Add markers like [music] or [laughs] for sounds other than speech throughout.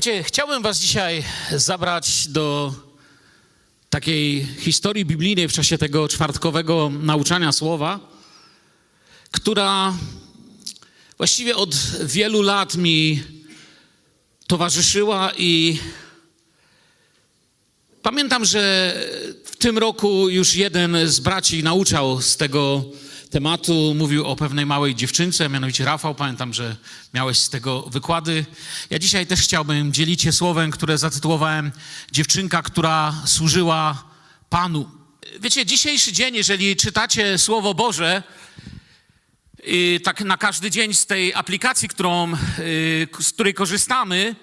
Wiecie, chciałbym Was dzisiaj zabrać do takiej historii biblijnej w czasie tego czwartkowego nauczania słowa, która właściwie od wielu lat mi towarzyszyła i pamiętam, że w tym roku już jeden z braci nauczał z tego tematu, mówił o pewnej małej dziewczynce, mianowicie Rafał. Pamiętam, że miałeś z tego wykłady. Ja dzisiaj też chciałbym dzielić się słowem, które zatytułowałem Dziewczynka, która służyła Panu. Wiecie, dzisiejszy dzień, jeżeli czytacie Słowo Boże, i tak na każdy dzień z tej aplikacji, którą, y, z której korzystamy,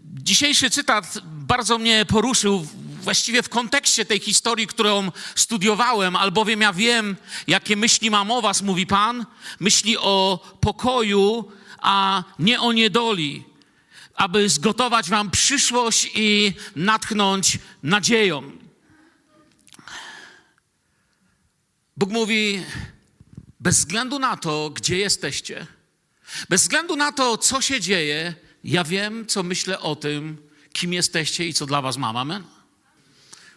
dzisiejszy cytat bardzo mnie poruszył właściwie w kontekście tej historii, którą studiowałem, albowiem ja wiem, jakie myśli mam o was, mówi Pan. Myśli o pokoju, a nie o niedoli, aby zgotować wam przyszłość i natchnąć nadzieją. Bóg mówi, bez względu na to, gdzie jesteście, bez względu na to, co się dzieje, ja wiem, co myślę o tym, kim jesteście i co dla was mam. Amen?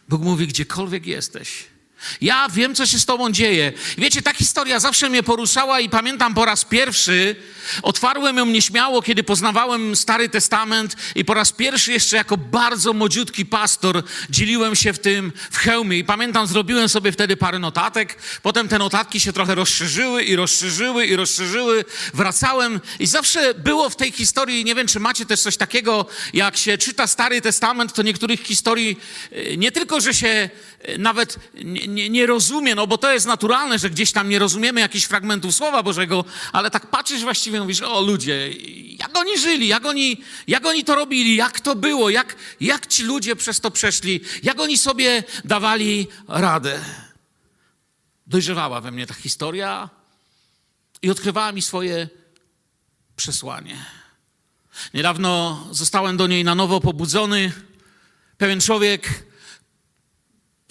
Bóg mówi, gdziekolwiek jesteś. Ja wiem, co się z tobą dzieje. Wiecie, ta historia zawsze mnie poruszała i pamiętam po raz pierwszy, otwarłem ją nieśmiało, kiedy poznawałem Stary Testament i po raz pierwszy jeszcze jako bardzo młodziutki pastor dzieliłem się w tym w hełmie. I pamiętam, zrobiłem sobie wtedy parę notatek, potem te notatki się trochę rozszerzyły i rozszerzyły i rozszerzyły. Wracałem i zawsze było w tej historii, nie wiem, czy macie też coś takiego, jak się czyta Stary Testament, to niektórych historii e, nie tylko, że się e, nawet nie, nie, nie rozumie, no bo to jest naturalne, że gdzieś tam nie rozumiemy jakichś fragmentów Słowa Bożego, ale tak patrzysz właściwie, mówisz, o ludzie, jak oni żyli, jak oni, jak oni to robili, jak to było, jak, jak ci ludzie przez to przeszli, jak oni sobie dawali radę. Dojrzewała we mnie ta historia i odkrywała mi swoje przesłanie. Niedawno zostałem do niej na nowo pobudzony. Pewien człowiek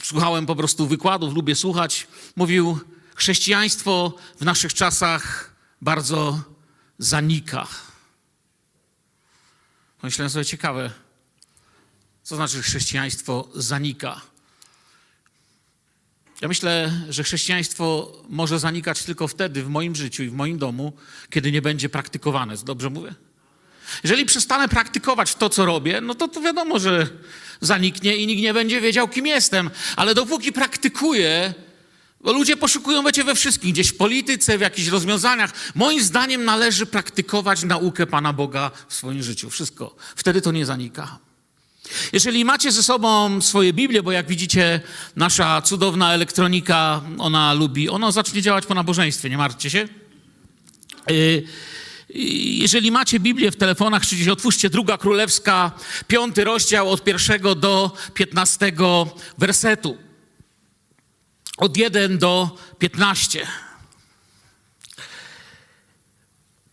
słuchałem po prostu wykładów, lubię słuchać, mówił, chrześcijaństwo w naszych czasach bardzo zanika. Myślałem sobie, ciekawe, co znaczy chrześcijaństwo zanika. Ja myślę, że chrześcijaństwo może zanikać tylko wtedy w moim życiu i w moim domu, kiedy nie będzie praktykowane. Dobrze mówię? Jeżeli przestanę praktykować to, co robię, no to, to wiadomo, że zaniknie i nikt nie będzie wiedział, kim jestem. Ale dopóki praktykuję, bo ludzie poszukują, wiecie, we wszystkim, gdzieś w polityce, w jakichś rozwiązaniach. Moim zdaniem należy praktykować naukę Pana Boga w swoim życiu. Wszystko. Wtedy to nie zanika. Jeżeli macie ze sobą swoje Biblię, bo jak widzicie, nasza cudowna elektronika, ona lubi, ona zacznie działać po nabożeństwie, nie martwcie się. Yy, jeżeli macie Biblię w telefonach, czy gdzieś otwórzcie druga królewska, piąty rozdział od pierwszego do piętnastego wersetu. Od 1 do 15.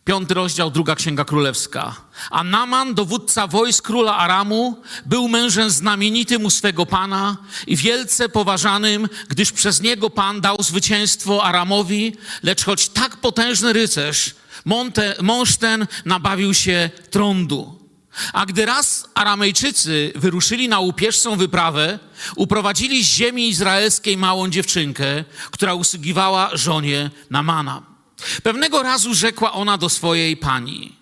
Piąty rozdział, druga księga królewska. A Naman, dowódca wojsk króla Aramu, był mężem znamienitym u swego pana i wielce poważanym, gdyż przez niego pan dał zwycięstwo Aramowi, lecz choć tak potężny rycerz, Monte, mąż ten nabawił się trądu. A gdy raz Aramejczycy wyruszyli na łupieżcą wyprawę, uprowadzili z ziemi izraelskiej małą dziewczynkę, która usługiwała żonie Namana. Pewnego razu rzekła ona do swojej pani: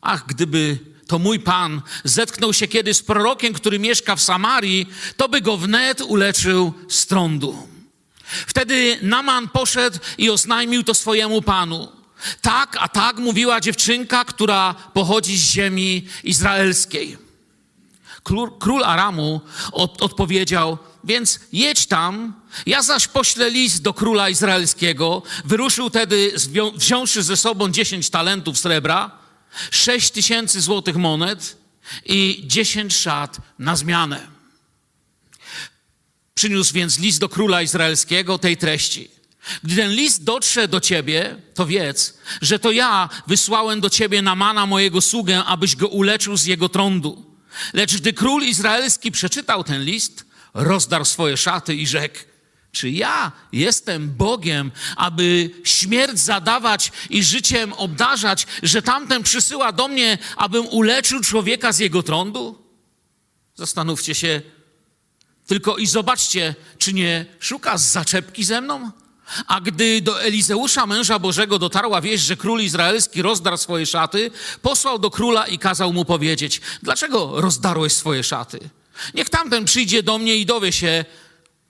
Ach, gdyby to mój pan zetknął się kiedy z prorokiem, który mieszka w Samarii, to by go wnet uleczył z trądu. Wtedy Naman poszedł i oznajmił to swojemu panu. Tak, a tak mówiła dziewczynka, która pochodzi z ziemi izraelskiej. Król, król Aramu od, odpowiedział, więc jedź tam, ja zaś poślę list do króla izraelskiego. Wyruszył tedy, wziąwszy ze sobą dziesięć talentów srebra, sześć tysięcy złotych monet i dziesięć szat na zmianę. Przyniósł więc list do króla izraelskiego tej treści. Gdy ten list dotrze do ciebie, to wiedz, że to ja wysłałem do ciebie Namana mojego sługę, abyś go uleczył z jego trądu. Lecz gdy król izraelski przeczytał ten list, rozdarł swoje szaty i rzekł, Czy ja jestem Bogiem, aby śmierć zadawać i życiem obdarzać, że tamten przysyła do mnie, abym uleczył człowieka z jego trądu? Zastanówcie się tylko i zobaczcie, czy nie szuka zaczepki ze mną? A gdy do Elizeusza, męża Bożego, dotarła wieść, że król izraelski rozdarł swoje szaty, posłał do króla i kazał mu powiedzieć: Dlaczego rozdarłeś swoje szaty? Niech tamten przyjdzie do mnie i dowie się,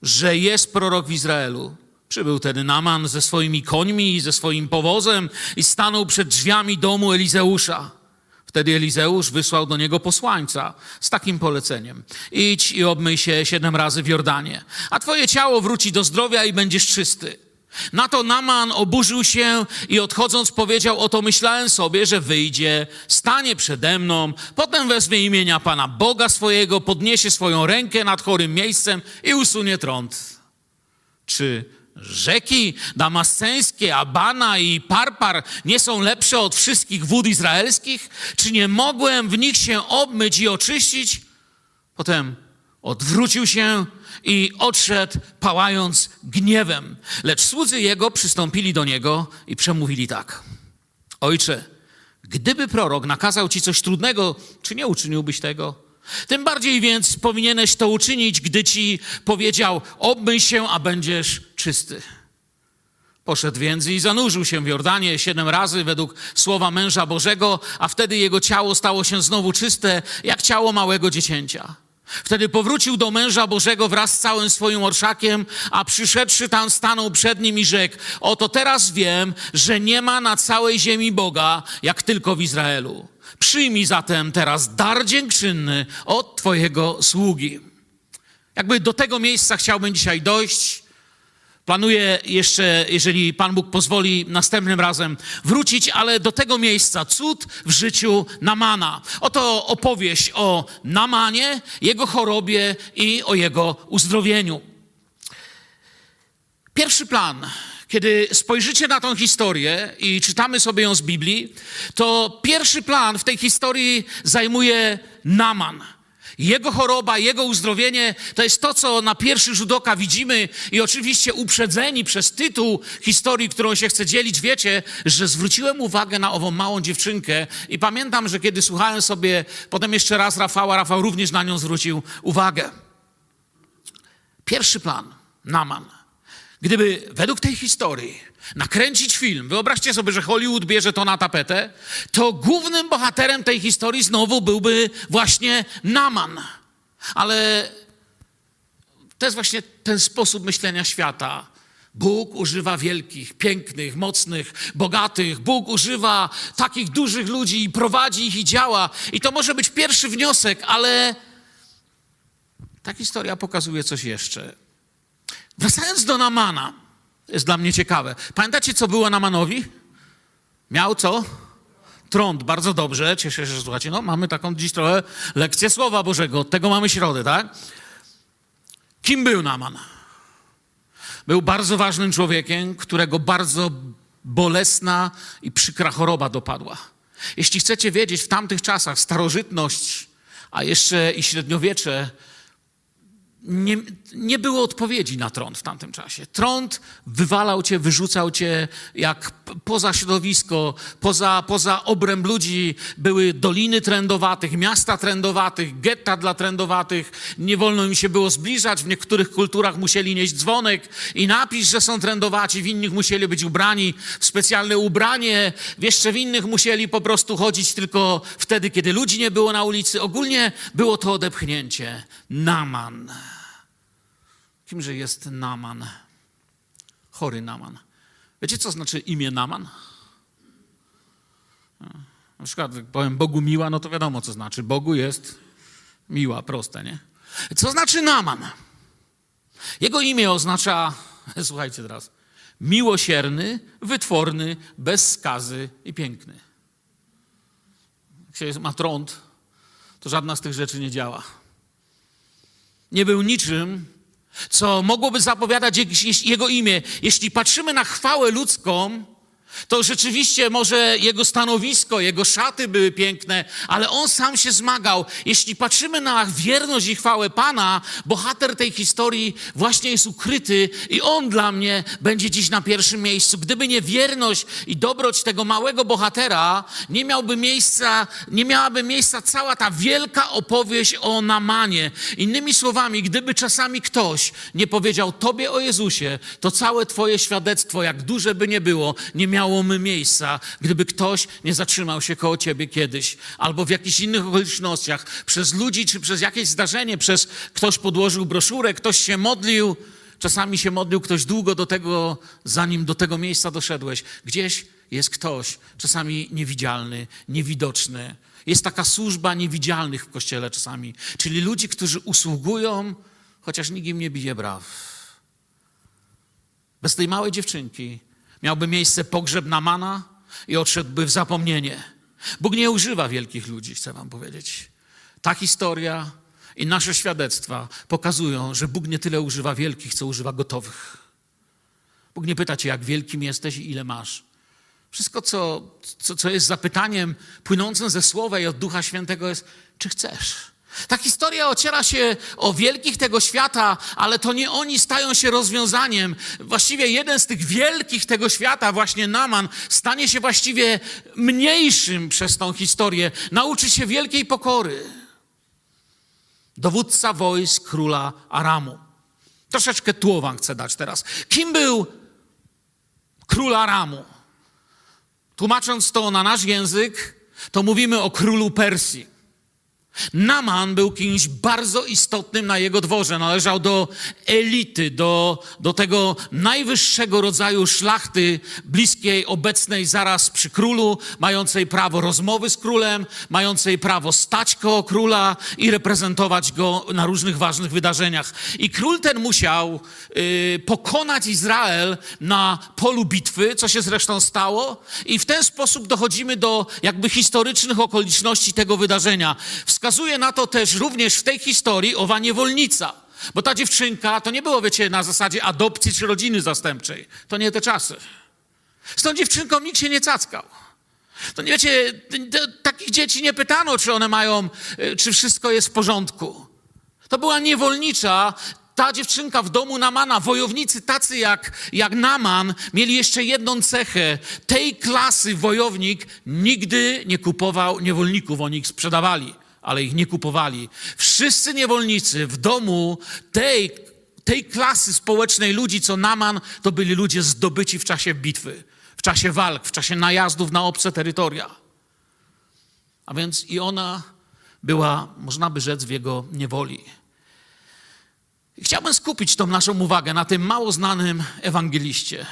że jest prorok w Izraelu. Przybył tedy Naman ze swoimi końmi i ze swoim powozem i stanął przed drzwiami domu Elizeusza. Wtedy Elizeusz wysłał do niego posłańca z takim poleceniem: Idź i obmyj się siedem razy w Jordanie, a twoje ciało wróci do zdrowia i będziesz czysty. Na to Naman oburzył się i odchodząc powiedział: Oto myślałem sobie, że wyjdzie, stanie przede mną, potem wezmie imienia Pana Boga swojego, podniesie swoją rękę nad chorym miejscem i usunie trąd. Czy rzeki damasceńskie, Abana i Parpar nie są lepsze od wszystkich wód izraelskich? Czy nie mogłem w nich się obmyć i oczyścić? Potem odwrócił się i odszedł, pałając gniewem. Lecz słudzy jego przystąpili do niego i przemówili tak. Ojcze, gdyby prorok nakazał ci coś trudnego, czy nie uczyniłbyś tego? Tym bardziej więc powinieneś to uczynić, gdy ci powiedział: obmyj się, a będziesz czysty. Poszedł więc i zanurzył się w Jordanie siedem razy według słowa męża Bożego, a wtedy jego ciało stało się znowu czyste, jak ciało małego dziecięcia. Wtedy powrócił do męża Bożego wraz z całym swoim orszakiem, a przyszedłszy tam stanął przed nim i rzekł: Oto teraz wiem, że nie ma na całej ziemi Boga, jak tylko w Izraelu. Przyjmij zatem teraz dar dziękczynny od Twojego sługi. Jakby do tego miejsca chciałbym dzisiaj dojść. Planuję jeszcze, jeżeli Pan Bóg pozwoli, następnym razem wrócić, ale do tego miejsca cud w życiu Namana. Oto opowieść o Namanie, jego chorobie i o jego uzdrowieniu. Pierwszy plan. Kiedy spojrzycie na tą historię i czytamy sobie ją z Biblii, to pierwszy plan w tej historii zajmuje Naman. Jego choroba, jego uzdrowienie to jest to, co na pierwszy rzut oka widzimy, i oczywiście uprzedzeni przez tytuł historii, którą się chcę dzielić, wiecie, że zwróciłem uwagę na ową małą dziewczynkę i pamiętam, że kiedy słuchałem sobie potem jeszcze raz Rafała, Rafał również na nią zwrócił uwagę. Pierwszy plan, Naman. Gdyby według tej historii nakręcić film, wyobraźcie sobie, że Hollywood bierze to na tapetę, to głównym bohaterem tej historii znowu byłby właśnie Naman. Ale to jest właśnie ten sposób myślenia świata. Bóg używa wielkich, pięknych, mocnych, bogatych. Bóg używa takich dużych ludzi i prowadzi ich i działa. I to może być pierwszy wniosek, ale ta historia pokazuje coś jeszcze. Wracając do Namana, jest dla mnie ciekawe. Pamiętacie, co było Namanowi? Miał co? Trąd, bardzo dobrze, cieszę się, że słuchacie. No, mamy taką dziś trochę lekcję Słowa Bożego, od tego mamy środę, tak? Kim był Naman? Był bardzo ważnym człowiekiem, którego bardzo bolesna i przykra choroba dopadła. Jeśli chcecie wiedzieć, w tamtych czasach starożytność, a jeszcze i średniowiecze nie, nie było odpowiedzi na trąd w tamtym czasie. Trąd wywalał cię, wyrzucał cię jak poza środowisko, poza, poza obręb ludzi. Były doliny trędowatych, miasta trędowatych, getta dla trędowatych. Nie wolno im się było zbliżać. W niektórych kulturach musieli nieść dzwonek i napis, że są trędowaci. W innych musieli być ubrani w specjalne ubranie. W jeszcze w innych musieli po prostu chodzić tylko wtedy, kiedy ludzi nie było na ulicy. Ogólnie było to odepchnięcie. Naman. Kimże jest Naman? Chory Naman. Wiecie, co znaczy imię Naman? Na przykład, jak powiem Bogu miła, no to wiadomo, co znaczy. Bogu jest miła, proste, nie? Co znaczy Naman? Jego imię oznacza, [laughs] słuchajcie teraz, miłosierny, wytworny, bez skazy i piękny. Jak się ma trąd, to żadna z tych rzeczy nie działa. Nie był niczym, co mogłoby zapowiadać jego imię. Jeśli patrzymy na chwałę ludzką, To rzeczywiście może jego stanowisko, jego szaty były piękne, ale on sam się zmagał. Jeśli patrzymy na wierność i chwałę Pana, bohater tej historii właśnie jest ukryty i on dla mnie będzie dziś na pierwszym miejscu. Gdyby nie wierność i dobroć tego małego bohatera, nie miałby miejsca, nie miałaby miejsca cała ta wielka opowieść o Namanie. Innymi słowami, gdyby czasami ktoś nie powiedział Tobie o Jezusie, to całe Twoje świadectwo, jak duże by nie było, nie miało miałoby miejsca, gdyby ktoś nie zatrzymał się koło ciebie kiedyś, albo w jakichś innych okolicznościach, przez ludzi, czy przez jakieś zdarzenie, przez ktoś podłożył broszurę, ktoś się modlił. Czasami się modlił ktoś długo do tego, zanim do tego miejsca doszedłeś. Gdzieś jest ktoś, czasami niewidzialny, niewidoczny. Jest taka służba niewidzialnych w kościele czasami, czyli ludzi, którzy usługują, chociaż nikt im nie bije braw. Bez tej małej dziewczynki miałby miejsce pogrzeb Namana i odszedłby w zapomnienie. Bóg nie używa wielkich ludzi, chcę wam powiedzieć. Ta historia i nasze świadectwa pokazują, że Bóg nie tyle używa wielkich, co używa gotowych. Bóg nie pyta cię, jak wielkim jesteś i ile masz. Wszystko, co, co, co jest zapytaniem płynącym ze Słowa i od Ducha Świętego jest, czy chcesz? Ta historia ociera się o wielkich tego świata, ale to nie oni stają się rozwiązaniem. Właściwie jeden z tych wielkich tego świata, właśnie Naman, stanie się właściwie mniejszym przez tą historię. Nauczy się wielkiej pokory. Dowódca wojsk króla Aramu. Troszeczkę tło chcę dać teraz. Kim był król Aramu? Tłumacząc to na nasz język, to mówimy o królu Persji. Naman był kimś bardzo istotnym na jego dworze. Należał do elity, do, do tego najwyższego rodzaju szlachty bliskiej, obecnej zaraz przy królu, mającej prawo rozmowy z królem, mającej prawo stać koło króla i reprezentować go na różnych ważnych wydarzeniach. I król ten musiał y, pokonać Izrael na polu bitwy, co się zresztą stało, i w ten sposób dochodzimy do jakby historycznych okoliczności tego wydarzenia. Wskazuje na to też również w tej historii owa niewolnica. Bo ta dziewczynka to nie było, wiecie, na zasadzie adopcji czy rodziny zastępczej. To nie te czasy. Z tą dziewczynką nikt się nie cackał. To nie wiecie, takich dzieci nie pytano, czy one mają, y, czy wszystko jest w porządku. To była niewolnicza, ta dziewczynka w domu Namana, wojownicy tacy jak, jak Naman, mieli jeszcze jedną cechę. Tej klasy wojownik nigdy nie kupował niewolników, oni ich sprzedawali ale ich nie kupowali. Wszyscy niewolnicy w domu tej, tej klasy społecznej ludzi, co Naman, to byli ludzie zdobyci w czasie bitwy, w czasie walk, w czasie najazdów na obce terytoria. A więc i ona była, można by rzec, w jego niewoli. I chciałbym skupić tą naszą uwagę na tym mało znanym ewangeliście.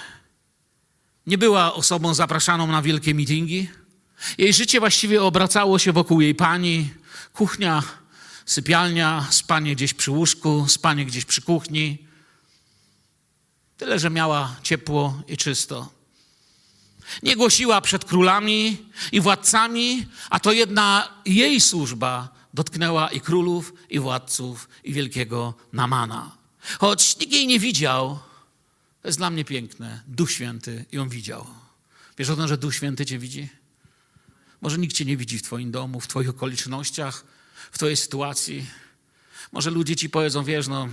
Nie była osobą zapraszaną na wielkie mitingi. Jej życie właściwie obracało się wokół jej pani, Kuchnia, sypialnia, spanie gdzieś przy łóżku, spanie gdzieś przy kuchni. Tyle, że miała ciepło i czysto. Nie głosiła przed królami i władcami, a to jedna jej służba dotknęła i królów, i władców, i wielkiego Namana. Choć nikt jej nie widział, to jest dla mnie piękne, Duch Święty ją widział. Wiesz o tym, że Duch Święty cię widzi? Może nikt cię nie widzi w twoim domu, w twoich okolicznościach, w twojej sytuacji. Może ludzie ci powiedzą, wiesz, no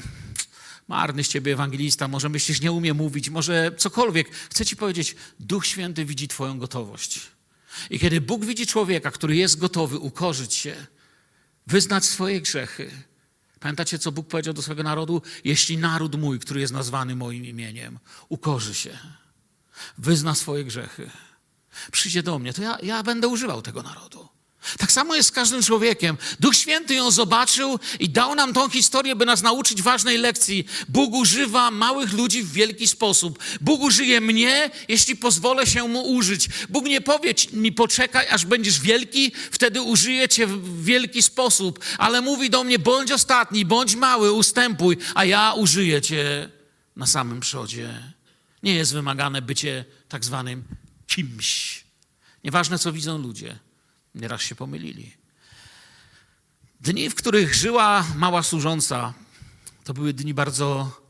marny z ciebie ewangelista, może myślisz, nie umie mówić, może cokolwiek. Chcę ci powiedzieć, Duch Święty widzi twoją gotowość. I kiedy Bóg widzi człowieka, który jest gotowy ukorzyć się, wyznać swoje grzechy, Pamiętacie, co Bóg powiedział do swojego narodu? Jeśli naród mój, który jest nazwany moim imieniem, ukorzy się, wyzna swoje grzechy, przyjdzie do mnie, to ja, ja będę używał tego narodu. Tak samo jest z każdym człowiekiem. Duch Święty ją zobaczył i dał nam tą historię, by nas nauczyć ważnej lekcji. Bóg używa małych ludzi w wielki sposób. Bóg użyje mnie, jeśli pozwolę się mu użyć. Bóg nie powie mi poczekaj, aż będziesz wielki, wtedy użyję cię w wielki sposób. Ale mówi do mnie, bądź ostatni, bądź mały, ustępuj, a ja użyję cię na samym przodzie. Nie jest wymagane bycie tak zwanym kimś. Nieważne, co widzą ludzie. Nieraz się pomylili. Dni, w których żyła mała służąca, to były dni bardzo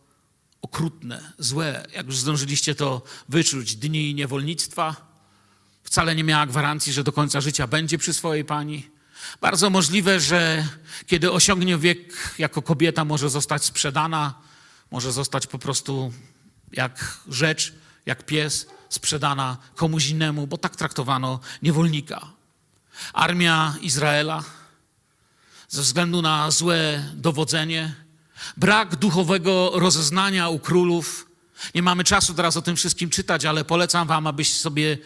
okrutne, złe, jak już zdążyliście to wyczuć. Dni niewolnictwa, wcale nie miała gwarancji, że do końca życia będzie przy swojej pani. Bardzo możliwe, że kiedy osiągnie wiek jako kobieta, może zostać sprzedana, może zostać po prostu jak rzecz, jak pies, sprzedana komuś innemu, bo tak traktowano niewolnika. Armia Izraela, ze względu na złe dowodzenie, brak duchowego rozeznania u królów. Nie mamy czasu teraz o tym wszystkim czytać, ale polecam Wam, abyście sobie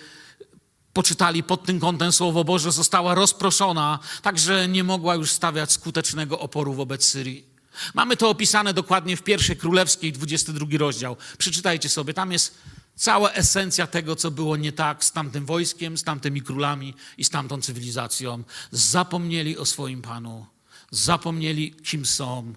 poczytali pod tym kątem Słowo Boże, została rozproszona, tak że nie mogła już stawiać skutecznego oporu wobec Syrii. Mamy to opisane dokładnie w pierwszej królewskiej, 22 rozdział. Przeczytajcie sobie, tam jest cała esencja tego, co było nie tak z tamtym wojskiem, z tamtymi królami i z tamtą cywilizacją. Zapomnieli o swoim Panu, zapomnieli, kim są,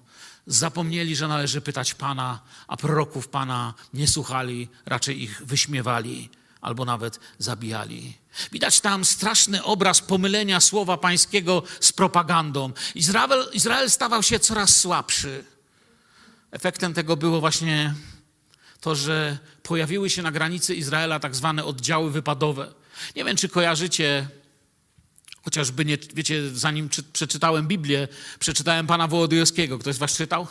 zapomnieli, że należy pytać Pana, a proroków Pana nie słuchali, raczej ich wyśmiewali albo nawet zabijali. Widać tam straszny obraz pomylenia słowa pańskiego z propagandą. Izrael, Izrael stawał się coraz słabszy. Efektem tego było właśnie to, że pojawiły się na granicy Izraela tak zwane oddziały wypadowe. Nie wiem, czy kojarzycie, chociażby nie, wiecie, zanim czy, przeczytałem Biblię, przeczytałem pana Wołodyjowskiego. Ktoś z was czytał?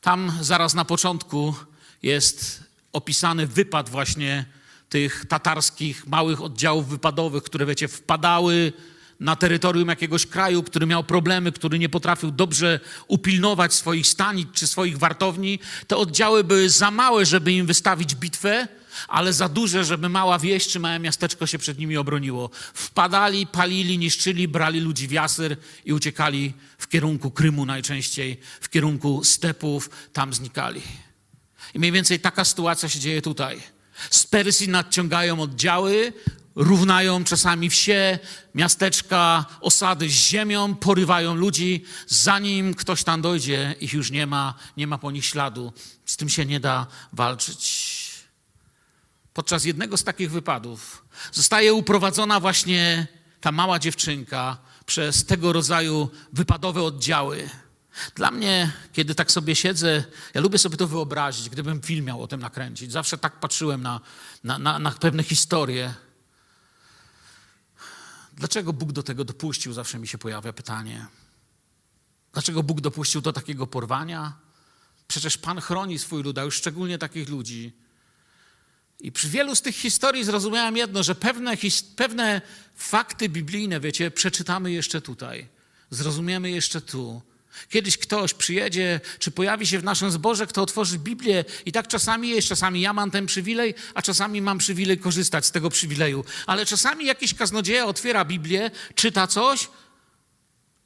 Tam zaraz na początku jest opisany wypad właśnie tych tatarskich małych oddziałów wypadowych, które wiecie, wpadały na terytorium jakiegoś kraju, który miał problemy, który nie potrafił dobrze upilnować swoich stanic czy swoich wartowni. Te oddziały były za małe, żeby im wystawić bitwę, ale za duże, żeby mała wieś czy małe miasteczko się przed nimi obroniło. Wpadali, palili, niszczyli, brali ludzi w jasyr i uciekali w kierunku Krymu najczęściej, w kierunku stepów, tam znikali. I mniej więcej taka sytuacja się dzieje tutaj. Z Persji nadciągają oddziały, równają czasami wsie, miasteczka, osady z ziemią, porywają ludzi. Zanim ktoś tam dojdzie, ich już nie ma, nie ma po nich śladu. Z tym się nie da walczyć. Podczas jednego z takich wypadów zostaje uprowadzona właśnie ta mała dziewczynka przez tego rodzaju wypadowe oddziały. Dla mnie, kiedy tak sobie siedzę, ja lubię sobie to wyobrazić, gdybym film miał o tym nakręcić. Zawsze tak patrzyłem na, na, na, na pewne historie. Dlaczego Bóg do tego dopuścił? Zawsze mi się pojawia pytanie. Dlaczego Bóg dopuścił do takiego porwania? Przecież Pan chroni swój lud, a już szczególnie takich ludzi. I przy wielu z tych historii zrozumiałem jedno, że pewne, pewne fakty biblijne, wiecie, przeczytamy jeszcze tutaj, zrozumiemy jeszcze tu. Kiedyś ktoś przyjedzie, czy pojawi się w naszym zborze, kto otworzy Biblię i tak czasami jest, czasami ja mam ten przywilej, a czasami mam przywilej korzystać z tego przywileju. Ale czasami jakiś kaznodzieja otwiera Biblię, czyta coś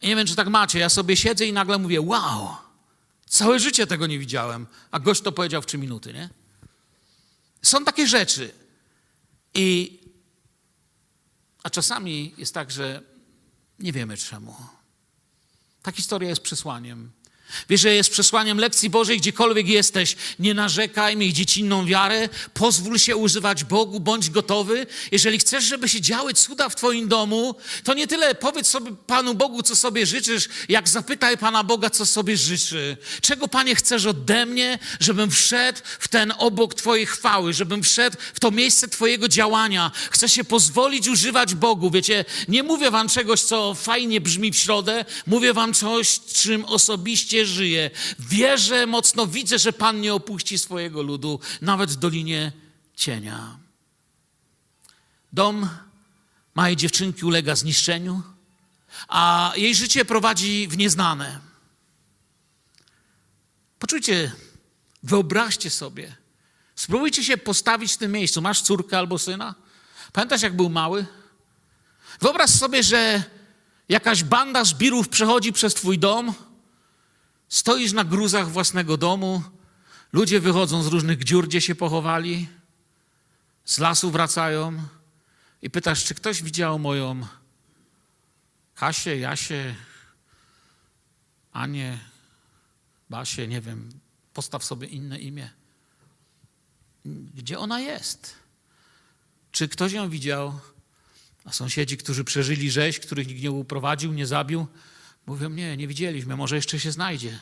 nie wiem, czy tak macie, ja sobie siedzę i nagle mówię, wow, całe życie tego nie widziałem, a gość to powiedział w trzy minuty, nie? Są takie rzeczy. I, a czasami jest tak, że nie wiemy czemu. Ta historia jest przesłaniem. Wiesz, że jest przesłaniem lekcji Bożej, gdziekolwiek jesteś. Nie narzekaj, miej dziecinną wiarę, pozwól się używać Bogu, bądź gotowy. Jeżeli chcesz, żeby się działy cuda w Twoim domu, to nie tyle powiedz sobie Panu Bogu, co sobie życzysz, jak zapytaj Pana Boga, co sobie życzy. Czego, Panie, chcesz ode mnie, żebym wszedł w ten obok Twojej chwały, żebym wszedł w to miejsce Twojego działania. Chcę się pozwolić używać Bogu. Wiecie, nie mówię Wam czegoś, co fajnie brzmi w środę, mówię Wam coś, czym osobiście żyje. Wierzę mocno, widzę, że Pan nie opuści swojego ludu, nawet w dolinie cienia. Dom małej dziewczynki ulega zniszczeniu, a jej życie prowadzi w nieznane. Poczujcie, wyobraźcie sobie, spróbujcie się postawić w tym miejscu. Masz córkę albo syna? Pamiętasz, jak był mały? Wyobraź sobie, że jakaś banda żbirów przechodzi przez twój dom Stoisz na gruzach własnego domu, ludzie wychodzą z różnych dziur, gdzie się pochowali, z lasu wracają i pytasz, czy ktoś widział moją Kasię, Jasię, Anię, Basię, nie wiem, postaw sobie inne imię. Gdzie ona jest? Czy ktoś ją widział? A sąsiedzi, którzy przeżyli rzeź, których nikt nie uprowadził, nie zabił, Mówią, nie, nie widzieliśmy, może jeszcze się znajdzie.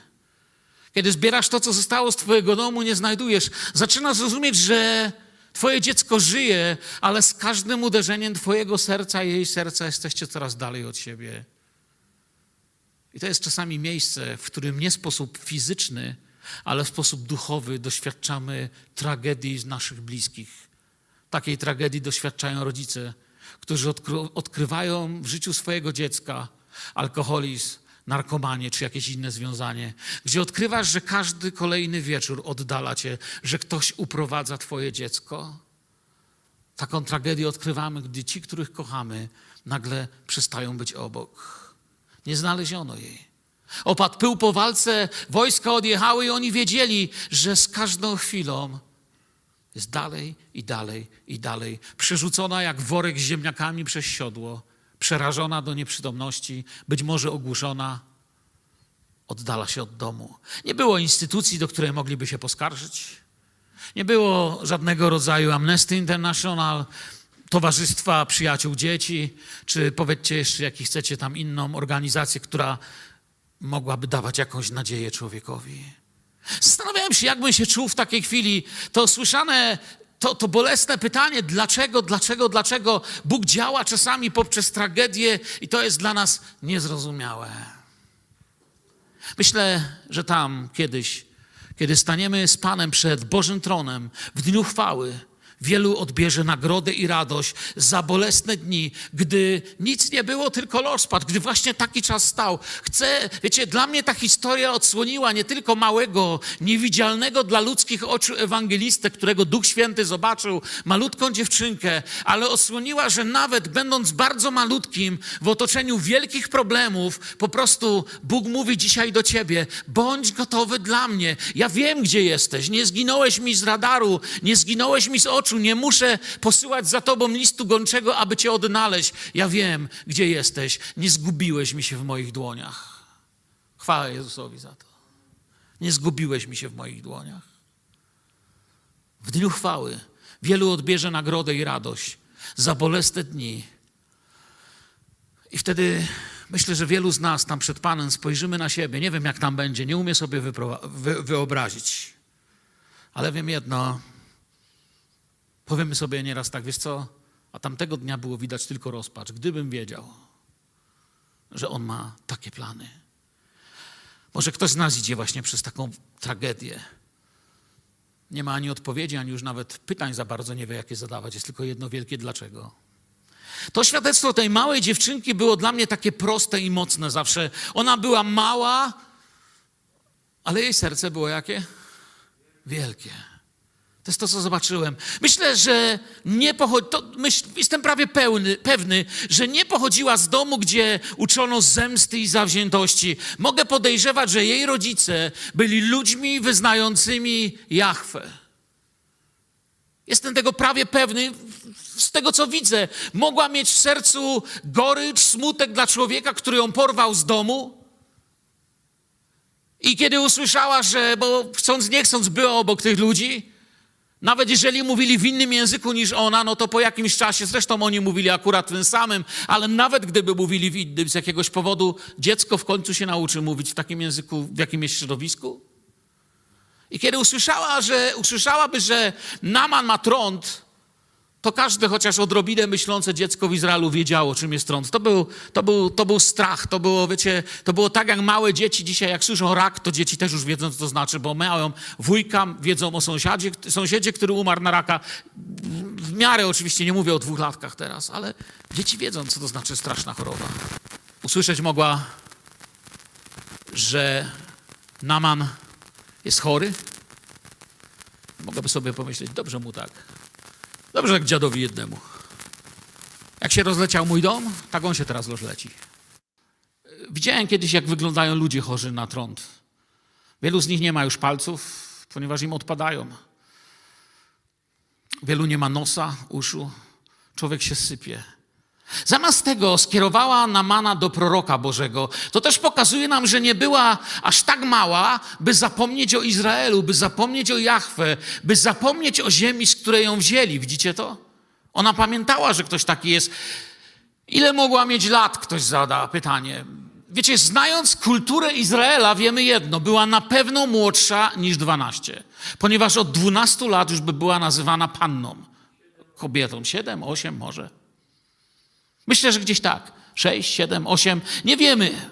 Kiedy zbierasz to, co zostało z Twojego domu, nie znajdujesz. Zaczynasz rozumieć, że Twoje dziecko żyje, ale z każdym uderzeniem Twojego serca i jej serca jesteście coraz dalej od siebie. I to jest czasami miejsce, w którym nie sposób fizyczny, ale w sposób duchowy doświadczamy tragedii z naszych bliskich. Takiej tragedii doświadczają rodzice, którzy odkry- odkrywają w życiu swojego dziecka alkoholizm, narkomanię czy jakieś inne związanie, gdzie odkrywasz, że każdy kolejny wieczór oddala cię, że ktoś uprowadza twoje dziecko. Taką tragedię odkrywamy, gdy ci, których kochamy, nagle przestają być obok. Nie znaleziono jej. Opadł pył po walce, wojska odjechały i oni wiedzieli, że z każdą chwilą jest dalej i dalej i dalej. Przerzucona jak worek z ziemniakami przez siodło, przerażona do nieprzytomności, być może ogłuszona, oddala się od domu. Nie było instytucji, do której mogliby się poskarżyć. Nie było żadnego rodzaju Amnesty International, Towarzystwa Przyjaciół Dzieci, czy powiedzcie jeszcze, jaki chcecie tam inną organizację, która mogłaby dawać jakąś nadzieję człowiekowi. Zastanawiałem się, jakbym się czuł w takiej chwili. To słyszane, to, to bolesne pytanie, dlaczego, dlaczego, dlaczego Bóg działa czasami poprzez tragedię i to jest dla nas niezrozumiałe. Myślę, że tam kiedyś, kiedy staniemy z Panem przed Bożym tronem w dniu chwały, wielu odbierze nagrodę i radość za bolesne dni, gdy nic nie było, tylko rozpacz, gdy właśnie taki czas stał. Chcę, wiecie, dla mnie ta historia odsłoniła nie tylko małego, niewidzialnego dla ludzkich oczu ewangelistę, którego Duch Święty zobaczył, malutką dziewczynkę, ale odsłoniła, że nawet będąc bardzo malutkim, w otoczeniu wielkich problemów, po prostu Bóg mówi dzisiaj do ciebie: bądź gotowy dla mnie. Ja wiem, gdzie jesteś. Nie zginąłeś mi z radaru, nie zginąłeś mi z oczu, nie muszę posyłać za tobą listu gończego, aby cię odnaleźć. Ja wiem, gdzie jesteś. Nie zgubiłeś mi się w moich dłoniach. Chwała Jezusowi za to. Nie zgubiłeś mi się w moich dłoniach. W dniu chwały wielu odbierze nagrodę i radość za bolesne dni. I wtedy myślę, że wielu z nas tam przed Panem spojrzymy na siebie. Nie wiem, jak tam będzie, nie umiem sobie wyobrazić. Ale wiem jedno. Powiemy sobie nieraz tak, wiesz co? A tamtego dnia było widać tylko rozpacz. Gdybym wiedział, że On ma takie plany. Może ktoś z nas idzie właśnie przez taką tragedię. Nie ma ani odpowiedzi, ani już nawet pytań za bardzo nie wie, jakie zadawać. Jest tylko jedno wielkie dlaczego. To świadectwo tej małej dziewczynki było dla mnie takie proste i mocne zawsze. Ona była mała, ale jej serce było jakie? Wielkie. To jest to, co zobaczyłem. Myślę, że nie pochodzi, myśl, jestem prawie pełny, pewny, że nie pochodziła z domu, gdzie uczono zemsty i zawziętości. Mogę podejrzewać, że jej rodzice byli ludźmi wyznającymi Jahwe. Jestem tego prawie pewny, z tego co widzę. Mogła mieć w sercu gorycz, smutek dla człowieka, który ją porwał z domu. I kiedy usłyszała, że, bo chcąc nie chcąc, była obok tych ludzi, nawet jeżeli mówili w innym języku niż ona, no to po jakimś czasie, zresztą oni mówili akurat tym samym, ale nawet gdyby mówili w innym z jakiegoś powodu, dziecko w końcu się nauczy mówić w takim języku, w jakim jest środowisku. I kiedy usłyszała, że, usłyszałaby, że Naman ma trąd, to każde chociaż odrobinę myślące dziecko w Izraelu wiedziało, czym jest trąd. To był, to, był, to był strach, to było, wiecie, to było tak jak małe dzieci dzisiaj, jak słyszą rak, to dzieci też już wiedzą, co to znaczy, bo mają wujka, wiedzą o sąsiadzie, sąsiedzie, który umarł na raka. W miarę oczywiście, nie mówię o dwóch latkach teraz, ale dzieci wiedzą, co to znaczy straszna choroba. Usłyszeć mogła, że Naman jest chory. Mogłaby sobie pomyśleć, dobrze mu tak. Dobrze jak dziadowi jednemu. Jak się rozleciał mój dom, tak on się teraz rozleci. Widziałem kiedyś, jak wyglądają ludzie chorzy na trąd. Wielu z nich nie ma już palców, ponieważ im odpadają. Wielu nie ma nosa, uszu. Człowiek się sypie. Zamiast tego skierowała Namana do proroka Bożego. To też pokazuje nam, że nie była aż tak mała, by zapomnieć o Izraelu, by zapomnieć o Jahwe, by zapomnieć o ziemi, z której ją wzięli. Widzicie to? Ona pamiętała, że ktoś taki jest. Ile mogła mieć lat? Ktoś zada pytanie. wiecie, znając kulturę Izraela, wiemy jedno: była na pewno młodsza niż 12, ponieważ od 12 lat już by była nazywana panną. Kobietą 7, 8 może. Myślę, że gdzieś tak. 6, 7, 8. Nie wiemy.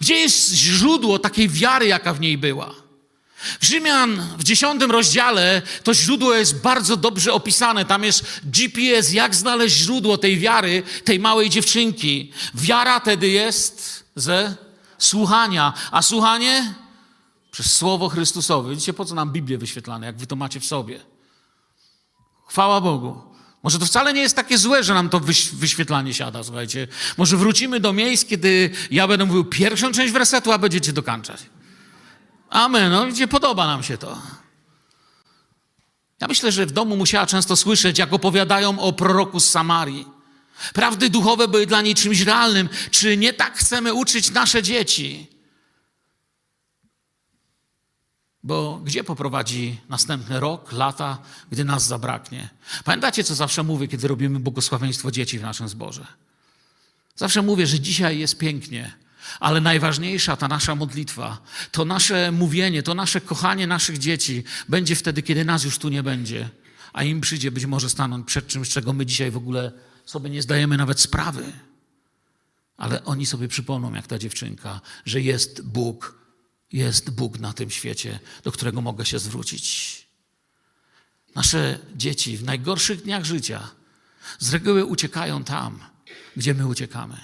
Gdzie jest źródło takiej wiary, jaka w niej była? W Rzymian w dziesiątym rozdziale to źródło jest bardzo dobrze opisane. Tam jest GPS, jak znaleźć źródło tej wiary, tej małej dziewczynki. Wiara tedy jest ze słuchania, a słuchanie przez Słowo Chrystusowe. Widzicie, po co nam Biblię wyświetlane, jak wy to macie w sobie? Chwała Bogu. Może to wcale nie jest takie złe, że nam to wyś- wyświetlanie siada, słuchajcie. Może wrócimy do miejsc, kiedy ja będę mówił pierwszą część wersetu, a będziecie dokańczać. Amen. No, gdzie podoba nam się to. Ja myślę, że w domu musiała często słyszeć, jak opowiadają o proroku z Samarii. Prawdy duchowe były dla niej czymś realnym. Czy nie tak chcemy uczyć nasze dzieci? Bo gdzie poprowadzi następny rok, lata, gdy nas zabraknie? Pamiętacie, co zawsze mówię, kiedy robimy błogosławieństwo dzieci w naszym zborze? Zawsze mówię, że dzisiaj jest pięknie, ale najważniejsza ta nasza modlitwa, to nasze mówienie, to nasze kochanie naszych dzieci będzie wtedy, kiedy nas już tu nie będzie, a im przyjdzie być może stanąć przed czymś, czego my dzisiaj w ogóle sobie nie zdajemy nawet sprawy. Ale oni sobie przypomną, jak ta dziewczynka, że jest Bóg, jest Bóg na tym świecie, do którego mogę się zwrócić. Nasze dzieci w najgorszych dniach życia z reguły uciekają tam, gdzie my uciekamy.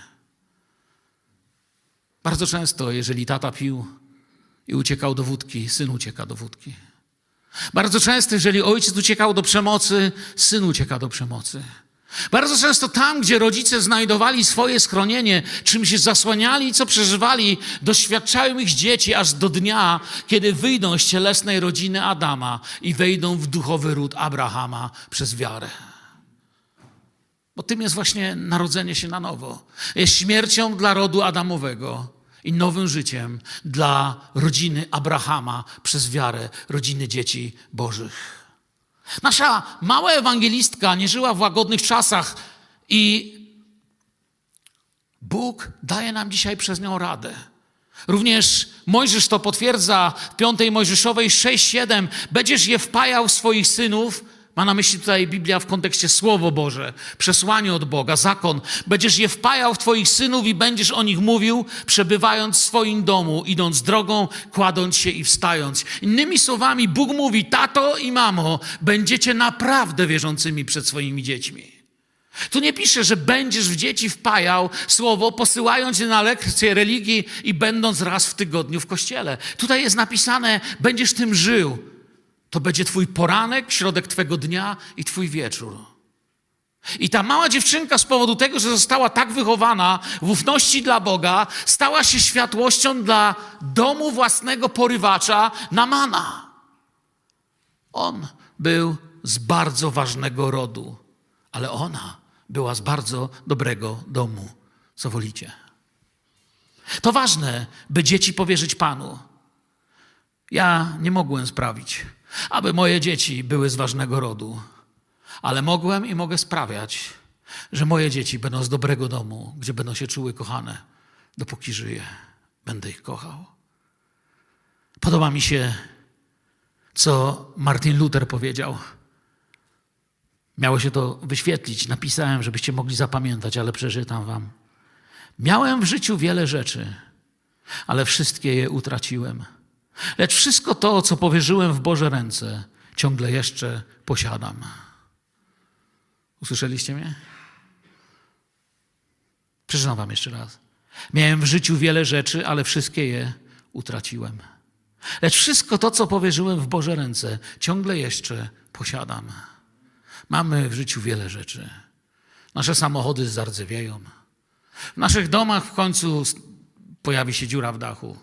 Bardzo często, jeżeli tata pił i uciekał do wódki, syn ucieka do wódki. Bardzo często, jeżeli ojciec uciekał do przemocy, syn ucieka do przemocy. Bardzo często tam, gdzie rodzice znajdowali swoje schronienie, czym się zasłaniali, co przeżywali, doświadczają ich dzieci aż do dnia, kiedy wyjdą z cielesnej rodziny Adama i wejdą w duchowy ród Abrahama przez wiarę. Bo tym jest właśnie narodzenie się na nowo. Jest śmiercią dla rodu Adamowego i nowym życiem dla rodziny Abrahama przez wiarę, rodziny dzieci Bożych. Nasza mała ewangelistka nie żyła w łagodnych czasach i Bóg daje nam dzisiaj przez nią radę. Również Mojżesz to potwierdza w piątej Mojżeszowej 6-7. Będziesz je wpajał swoich synów. Ma na myśli tutaj Biblia w kontekście Słowo Boże, przesłanie od Boga, zakon. Będziesz je wpajał w Twoich synów i będziesz o nich mówił, przebywając w swoim domu, idąc drogą, kładąc się i wstając. Innymi słowami, Bóg mówi: Tato i mamo, będziecie naprawdę wierzącymi przed swoimi dziećmi. Tu nie pisze, że będziesz w dzieci wpajał słowo, posyłając je na lekcje religii i będąc raz w tygodniu w kościele. Tutaj jest napisane, będziesz tym żył. To będzie twój poranek, środek twego dnia i twój wieczór. I ta mała dziewczynka z powodu tego, że została tak wychowana w ufności dla Boga, stała się światłością dla domu własnego porywacza Namana. On był z bardzo ważnego rodu, ale ona była z bardzo dobrego domu. Co wolicie? To ważne, by dzieci powierzyć Panu. Ja nie mogłem sprawić, aby moje dzieci były z ważnego rodu, ale mogłem i mogę sprawiać, że moje dzieci będą z dobrego domu, gdzie będą się czuły kochane, dopóki żyję. Będę ich kochał. Podoba mi się, co Martin Luther powiedział. Miało się to wyświetlić. Napisałem, żebyście mogli zapamiętać, ale przeczytam wam. Miałem w życiu wiele rzeczy, ale wszystkie je utraciłem. Lecz wszystko to, co powierzyłem w Boże ręce, ciągle jeszcze posiadam. Usłyszeliście mnie? Przeczytam wam jeszcze raz. Miałem w życiu wiele rzeczy, ale wszystkie je utraciłem. Lecz wszystko to, co powierzyłem w Boże ręce, ciągle jeszcze posiadam. Mamy w życiu wiele rzeczy. Nasze samochody zardzewieją. W naszych domach w końcu pojawi się dziura w dachu.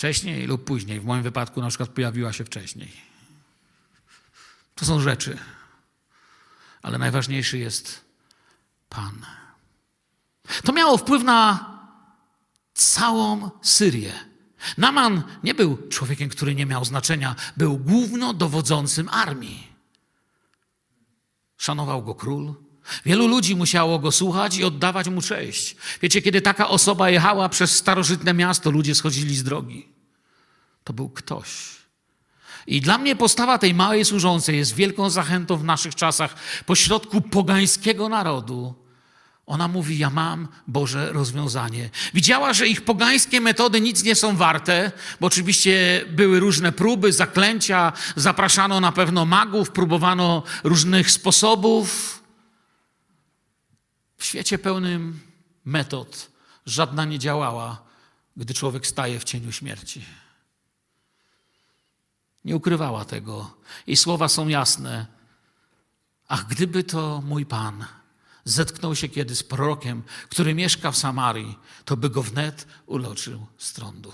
Wcześniej lub później. W moim wypadku na przykład pojawiła się wcześniej. To są rzeczy. Ale najważniejszy jest Pan. To miało wpływ na całą Syrię. Naman nie był człowiekiem, który nie miał znaczenia. Był głównodowodzącym armii. Szanował go król. Wielu ludzi musiało go słuchać i oddawać mu cześć. Wiecie, kiedy taka osoba jechała przez starożytne miasto, ludzie schodzili z drogi. To był ktoś. I dla mnie postawa tej małej służącej jest wielką zachętą w naszych czasach pośrodku pogańskiego narodu. Ona mówi: Ja mam Boże rozwiązanie. Widziała, że ich pogańskie metody nic nie są warte, bo oczywiście były różne próby, zaklęcia, zapraszano na pewno magów, próbowano różnych sposobów. W świecie pełnym metod żadna nie działała, gdy człowiek staje w cieniu śmierci. Nie ukrywała tego. Jej słowa są jasne. Ach, gdyby to mój Pan zetknął się kiedy z prorokiem, który mieszka w Samarii, to by go wnet uloczył z trądu.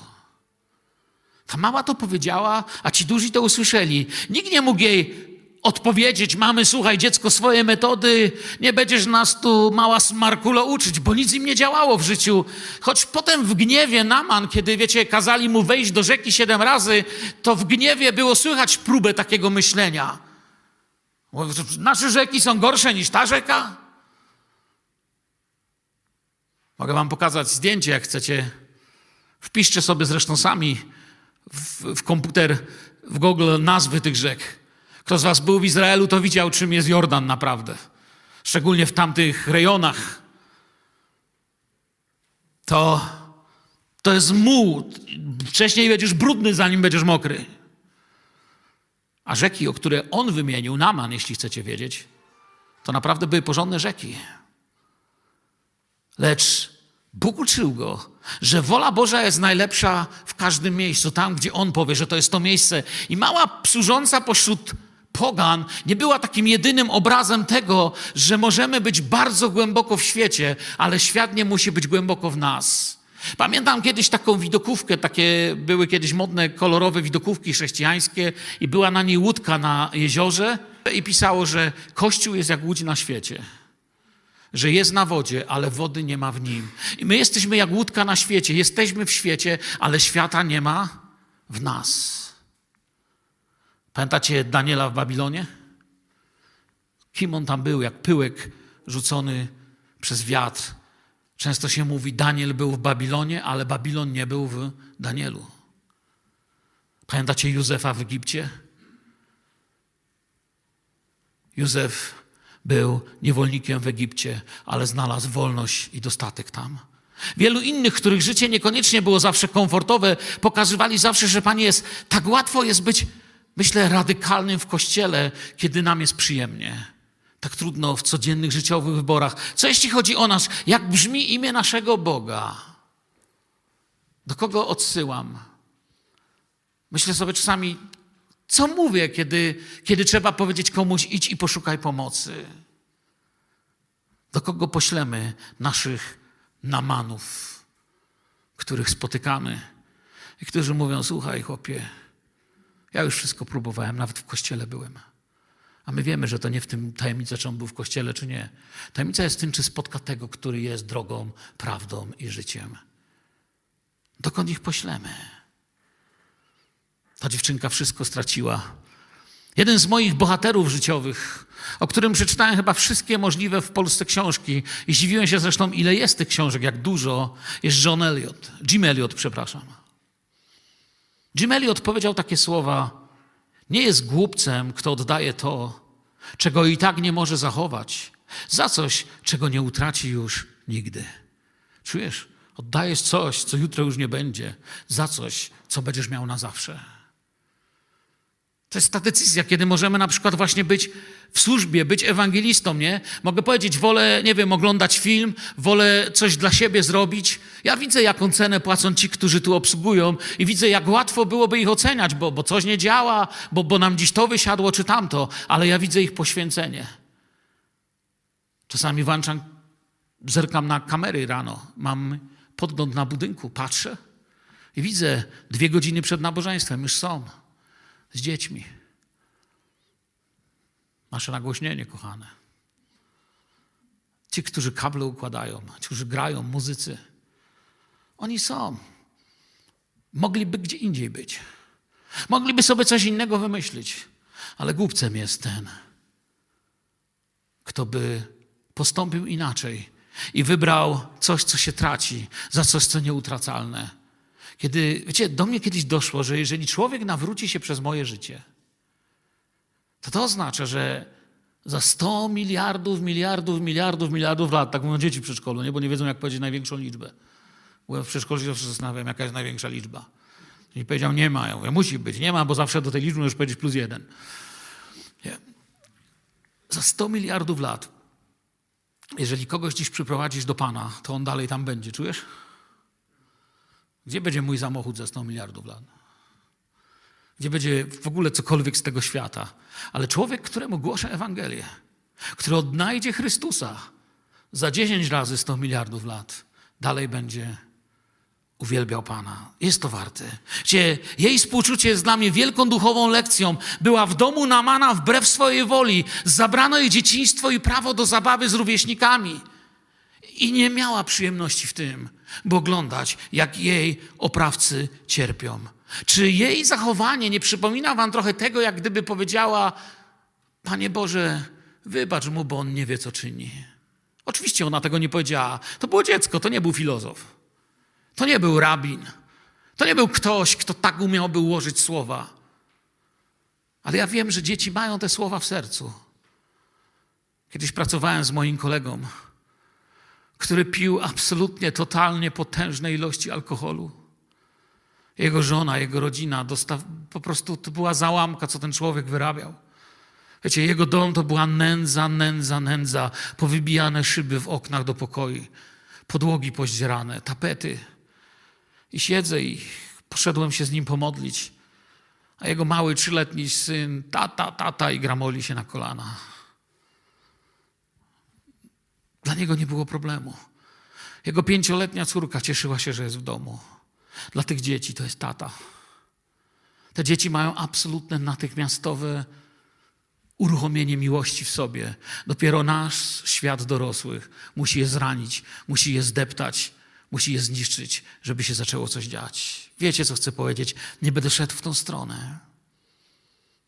Ta mała to powiedziała, a ci duzi to usłyszeli. Nikt nie mógł jej odpowiedzieć, mamy, słuchaj, dziecko, swoje metody, nie będziesz nas tu, mała smarkulo, uczyć, bo nic im nie działało w życiu. Choć potem w gniewie Naman, kiedy, wiecie, kazali mu wejść do rzeki siedem razy, to w gniewie było słychać próbę takiego myślenia. Nasze rzeki są gorsze niż ta rzeka? Mogę wam pokazać zdjęcie, jak chcecie. Wpiszcie sobie zresztą sami w, w komputer, w Google nazwy tych rzek. Kto z was był w Izraelu, to widział, czym jest Jordan naprawdę. Szczególnie w tamtych rejonach. To, to jest muł. Wcześniej będziesz brudny, zanim będziesz mokry. A rzeki, o które on wymienił, Naman, jeśli chcecie wiedzieć, to naprawdę były porządne rzeki. Lecz Bóg uczył go, że wola Boża jest najlepsza w każdym miejscu, tam gdzie On powie, że to jest to miejsce. I mała służąca pośród pogan nie była takim jedynym obrazem tego, że możemy być bardzo głęboko w świecie, ale świat nie musi być głęboko w nas. Pamiętam kiedyś taką widokówkę, takie były kiedyś modne, kolorowe widokówki chrześcijańskie i była na niej łódka na jeziorze i pisało, że Kościół jest jak łódź na świecie że jest na wodzie, ale wody nie ma w nim. I my jesteśmy jak łódka na świecie. Jesteśmy w świecie, ale świata nie ma w nas. Pamiętacie Daniela w Babilonie? Kim on tam był, jak pyłek rzucony przez wiatr. Często się mówi, Daniel był w Babilonie, ale Babilon nie był w Danielu. Pamiętacie Józefa w Egipcie? Józef był niewolnikiem w Egipcie, ale znalazł wolność i dostatek tam. Wielu innych, których życie niekoniecznie było zawsze komfortowe, pokazywali zawsze, że Panie jest, tak łatwo jest być, myślę, radykalnym w kościele, kiedy nam jest przyjemnie. Tak trudno w codziennych życiowych wyborach. Co jeśli chodzi o nas? Jak brzmi imię naszego Boga? Do kogo odsyłam? Myślę sobie czasami, co mówię, kiedy, kiedy trzeba powiedzieć komuś idź i poszukaj pomocy? Do kogo poślemy naszych namanów, których spotykamy i którzy mówią: Słuchaj, chłopie, ja już wszystko próbowałem, nawet w kościele byłem. A my wiemy, że to nie w tym tajemnica, czy on był w kościele, czy nie. Tajemnica jest w tym, czy spotka tego, który jest drogą, prawdą i życiem. Dokąd ich poślemy? Ta dziewczynka wszystko straciła. Jeden z moich bohaterów życiowych, o którym przeczytałem chyba wszystkie możliwe w Polsce książki i zdziwiłem się zresztą, ile jest tych książek, jak dużo, jest John Eliot. Jim Eliot, przepraszam. Jim Eliot powiedział takie słowa: Nie jest głupcem, kto oddaje to, czego i tak nie może zachować, za coś, czego nie utraci już nigdy. Czujesz? Oddajesz coś, co jutro już nie będzie, za coś, co będziesz miał na zawsze. To jest ta decyzja, kiedy możemy na przykład właśnie być w służbie, być ewangelistą, nie? Mogę powiedzieć, wolę, nie wiem, oglądać film, wolę coś dla siebie zrobić. Ja widzę, jaką cenę płacą ci, którzy tu obsługują i widzę, jak łatwo byłoby ich oceniać, bo, bo coś nie działa, bo, bo nam dziś to wysiadło czy tamto, ale ja widzę ich poświęcenie. Czasami włączam, zerkam na kamery rano, mam podgląd na budynku, patrzę i widzę, dwie godziny przed nabożeństwem już są z dziećmi. Nasze nagłośnienie, kochane. Ci, którzy kable układają, ci, którzy grają, muzycy, oni są. Mogliby gdzie indziej być. Mogliby sobie coś innego wymyślić, ale głupcem jest ten, kto by postąpił inaczej i wybrał coś, co się traci, za coś, co nieutracalne. Kiedy, wiecie, do mnie kiedyś doszło, że jeżeli człowiek nawróci się przez moje życie, to to oznacza, że za 100 miliardów, miliardów, miliardów, miliardów lat, tak mówią dzieci w przedszkolu, nie? bo nie wiedzą, jak powiedzieć największą liczbę. Byłem w przedszkolu się zawsze zastanawiam, jaka jest największa liczba. I powiedział, nie ma. Ja mówię, musi być. Nie ma, bo zawsze do tej liczby możesz powiedzieć plus jeden. Nie. Za 100 miliardów lat, jeżeli kogoś dziś przyprowadzisz do Pana, to on dalej tam będzie, czujesz? Gdzie będzie mój samochód za 100 miliardów lat? Gdzie będzie w ogóle cokolwiek z tego świata? Ale człowiek, któremu głoszę Ewangelię, który odnajdzie Chrystusa za 10 razy 100 miliardów lat, dalej będzie uwielbiał Pana. Jest to warte. Gdzie jej współczucie jest dla mnie wielką duchową lekcją. Była w domu Namana wbrew swojej woli. Zabrano jej dzieciństwo i prawo do zabawy z rówieśnikami. I nie miała przyjemności w tym, by oglądać, jak jej oprawcy cierpią. Czy jej zachowanie nie przypomina wam trochę tego, jak gdyby powiedziała, Panie Boże, wybacz mu, bo on nie wie, co czyni. Oczywiście ona tego nie powiedziała. To było dziecko, to nie był filozof. To nie był rabin. To nie był ktoś, kto tak umiałby ułożyć słowa. Ale ja wiem, że dzieci mają te słowa w sercu. Kiedyś pracowałem z moim kolegą, który pił absolutnie, totalnie potężne ilości alkoholu. Jego żona, jego rodzina, dostaw, po prostu to była załamka, co ten człowiek wyrabiał. Wiecie, jego dom to była nędza, nędza, nędza, powybijane szyby w oknach do pokoi, podłogi pozdzierane, tapety. I siedzę i poszedłem się z nim pomodlić. A jego mały trzyletni syn, tata, tata i gramoli się na kolana. Dla niego nie było problemu. Jego pięcioletnia córka cieszyła się, że jest w domu. Dla tych dzieci to jest tata. Te dzieci mają absolutne natychmiastowe uruchomienie miłości w sobie. Dopiero nasz świat dorosłych musi je zranić, musi je zdeptać, musi je zniszczyć, żeby się zaczęło coś dziać. Wiecie, co chcę powiedzieć? Nie będę szedł w tą stronę.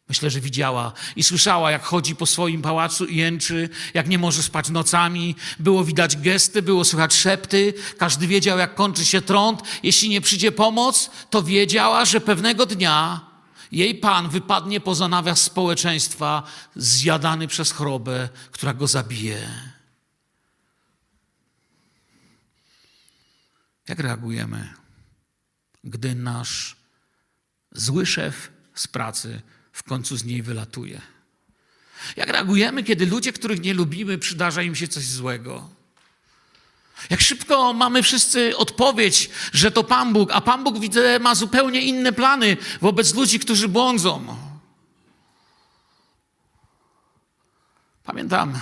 Myślę, że widziała i słyszała, jak chodzi po swoim pałacu i jęczy, jak nie może spać nocami. Było widać gesty, było słychać szepty. Każdy wiedział, jak kończy się trąd. Jeśli nie przyjdzie pomoc, to wiedziała, że pewnego dnia jej pan wypadnie poza nawias społeczeństwa, zjadany przez chorobę, która go zabije. Jak reagujemy, gdy nasz zły szef z pracy w końcu z niej wylatuje? Jak reagujemy, kiedy ludzie, których nie lubimy, przydarza im się coś złego? Jak szybko mamy wszyscy odpowiedź, że to Pan Bóg, a Pan Bóg widzę ma zupełnie inne plany wobec ludzi, którzy błądzą. Pamiętam,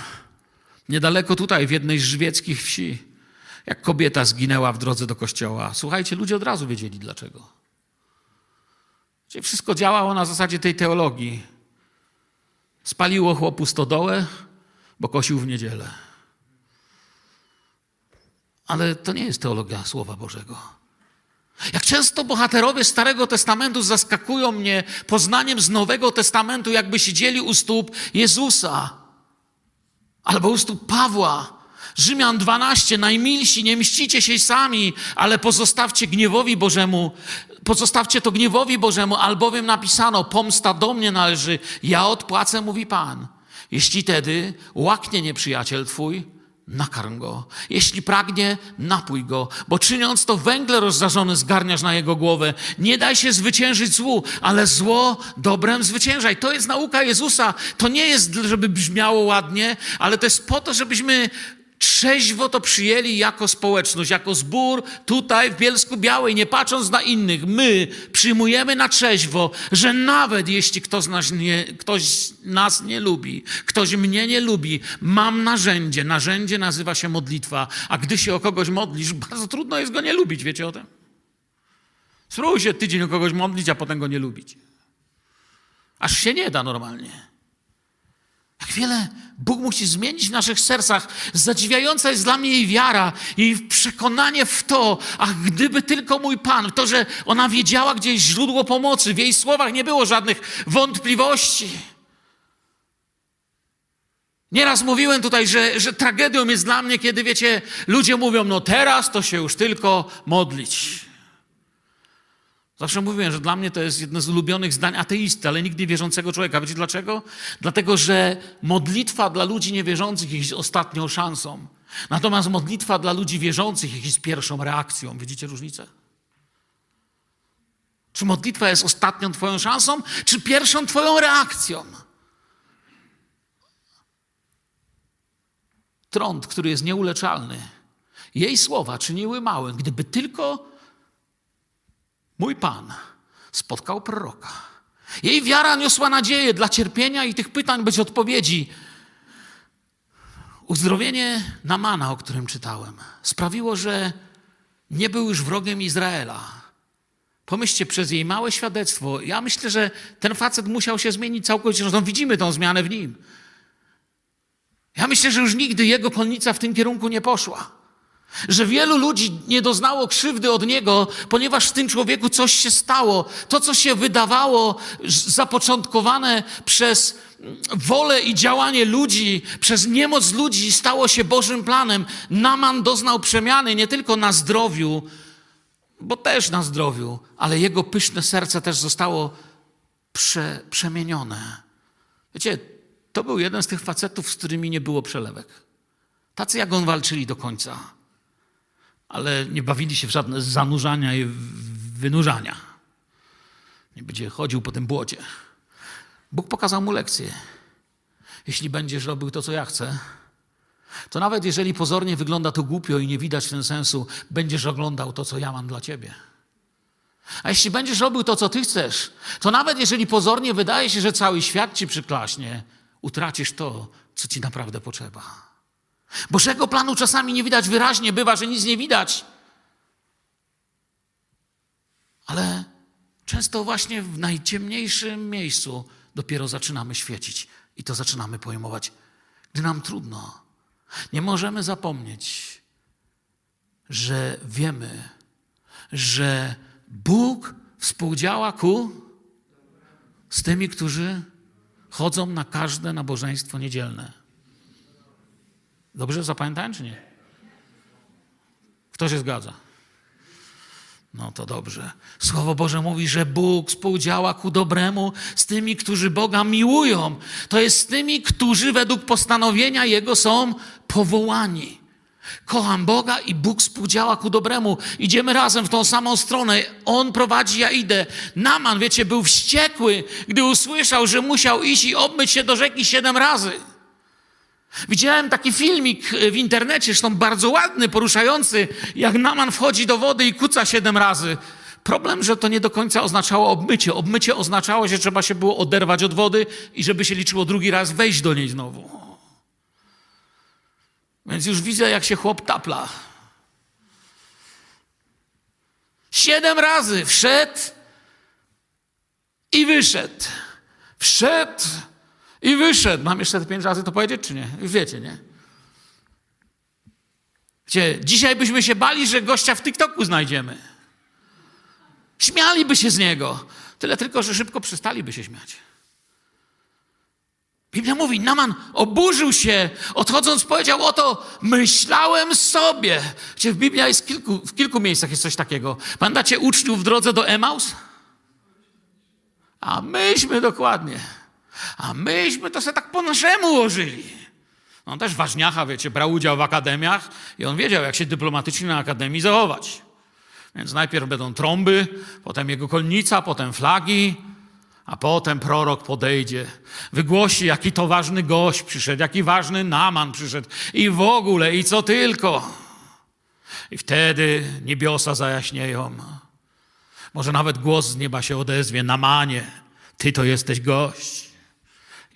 niedaleko tutaj, w jednej z żywieckich wsi, jak kobieta zginęła w drodze do kościoła. Słuchajcie, ludzie od razu wiedzieli dlaczego. Gdzie wszystko działało na zasadzie tej teologii. Spaliło chłopu stodołę, bo kosił w niedzielę. Ale to nie jest teologia Słowa Bożego. Jak często bohaterowie Starego Testamentu zaskakują mnie poznaniem z Nowego Testamentu, jakby siedzieli u stóp Jezusa albo u stóp Pawła. Rzymian 12, najmilsi, nie mścicie się sami, ale pozostawcie gniewowi Bożemu, pozostawcie to gniewowi Bożemu, albowiem napisano, pomsta do mnie należy, ja odpłacę, mówi Pan. Jeśli tedy łaknie nieprzyjaciel twój, nakarm go. Jeśli pragnie, napój go, bo czyniąc to węgle rozżarzone zgarniasz na jego głowę. Nie daj się zwyciężyć złu, ale zło dobrem zwyciężaj. To jest nauka Jezusa. To nie jest, żeby brzmiało ładnie, ale to jest po to, żebyśmy trzeźwo to przyjęli jako społeczność, jako zbór tutaj w Bielsku Białej, nie patrząc na innych. My przyjmujemy na trzeźwo, że nawet jeśli ktoś nas, nie, ktoś nas nie lubi, ktoś mnie nie lubi, mam narzędzie. Narzędzie nazywa się modlitwa, a gdy się o kogoś modlisz, [laughs] bardzo trudno jest go nie lubić, wiecie o tym? Spróbuj się tydzień o kogoś modlić, a potem go nie lubić. Aż się nie da normalnie. Jak wiele Bóg musi zmienić w naszych sercach. Zadziwiająca jest dla mnie jej wiara, jej przekonanie w to, ach, gdyby tylko mój Pan, to, że ona wiedziała, gdzie jest źródło pomocy. W jej słowach nie było żadnych wątpliwości. Nieraz mówiłem tutaj, że, że tragedią jest dla mnie, kiedy wiecie, ludzie mówią, no teraz to się już tylko modlić. Zawsze mówiłem, że dla mnie to jest jedno z ulubionych zdań ateisty, ale nigdy wierzącego człowieka. Wiecie dlaczego? Dlatego, że modlitwa dla ludzi niewierzących jest ostatnią szansą. Natomiast modlitwa dla ludzi wierzących jest pierwszą reakcją. Widzicie różnicę? Czy modlitwa jest ostatnią Twoją szansą, czy pierwszą Twoją reakcją? Trąd, który jest nieuleczalny, jej słowa czyniły małym, gdyby tylko mój Pan spotkał proroka. Jej wiara niosła nadzieję dla cierpienia i tych pytań bez odpowiedzi. Uzdrowienie Namana, o którym czytałem, sprawiło, że nie był już wrogiem Izraela. Pomyślcie, przez jej małe świadectwo, ja myślę, że ten facet musiał się zmienić całkowicie. Zresztą widzimy tą zmianę w nim. Ja myślę, że już nigdy jego konnica w tym kierunku nie poszła. Że wielu ludzi nie doznało krzywdy od niego, ponieważ w tym człowieku coś się stało. To, co się wydawało zapoczątkowane przez wolę i działanie ludzi, przez niemoc ludzi, stało się Bożym planem. Naman doznał przemiany nie tylko na zdrowiu, bo też na zdrowiu, ale jego pyszne serce też zostało prze, przemienione. Wiecie, to był jeden z tych facetów, z którymi nie było przelewek. Tacy jak on walczyli do końca, ale nie bawili się w żadne zanurzania i wynurzania. Nie będzie chodził po tym błocie. Bóg pokazał mu lekcję. Jeśli będziesz robił to, co ja chcę, to nawet jeżeli pozornie wygląda to głupio i nie widać w tym sensu, będziesz oglądał to, co ja mam dla ciebie. A jeśli będziesz robił to, co ty chcesz, to nawet jeżeli pozornie wydaje się, że cały świat ci przyklaśnie, utracisz to, co ci naprawdę potrzeba. Bożego planu czasami nie widać wyraźnie, bywa, że nic nie widać. Ale często właśnie w najciemniejszym miejscu dopiero zaczynamy świecić i to zaczynamy pojmować, gdy nam trudno. Nie możemy zapomnieć, że wiemy, że Bóg współdziała ku z tymi, którzy chodzą na każde nabożeństwo niedzielne. Dobrze zapamiętałem, czy nie? Kto się zgadza? No to dobrze. Słowo Boże mówi, że Bóg współdziała ku dobremu z tymi, którzy Boga miłują. To jest z tymi, którzy według postanowienia Jego są powołani. Kocham Boga i Bóg współdziała ku dobremu. Idziemy razem w tą samą stronę. On prowadzi, ja idę. Naman, wiecie, był wściekły, gdy usłyszał, że musiał iść i obmyć się do rzeki siedem razy. Widziałem taki filmik w internecie, zresztą bardzo ładny, poruszający, jak Naman wchodzi do wody i kuca siedem razy. Problem, że to nie do końca oznaczało obmycie. Obmycie oznaczało, że trzeba się było oderwać od wody i żeby się liczyło drugi raz wejść do niej znowu. Więc już widzę, jak się chłop tapla. Siedem razy wszedł i wyszedł. Wszedł i wyszedł. Mam jeszcze te pięć razy to powiedzieć, czy nie? Już wiecie, nie? Wiecie, dzisiaj byśmy się bali, że gościa w TikToku znajdziemy. Śmialiby się z niego. Tyle tylko, że szybko przestaliby się śmiać. Biblia mówi, Naman oburzył się, odchodząc powiedział, oto myślałem sobie. Wiecie, w Biblia jest kilku, w kilku miejscach jest coś takiego. Pamiętacie uczniów w drodze do Emaus? A myśmy dokładnie. A myśmy to sobie tak po naszemu ułożyli. On też ważniacha, wiecie, brał udział w akademiach i on wiedział, jak się dyplomatycznie na akademii zachować. Więc najpierw będą trąby, potem jego kolnica, potem flagi, a potem prorok podejdzie, wygłosi, jaki to ważny gość przyszedł, jaki ważny Naman przyszedł i w ogóle, i co tylko. I wtedy niebiosa zajaśnieją. Może nawet głos z nieba się odezwie, Namanie, ty to jesteś gość.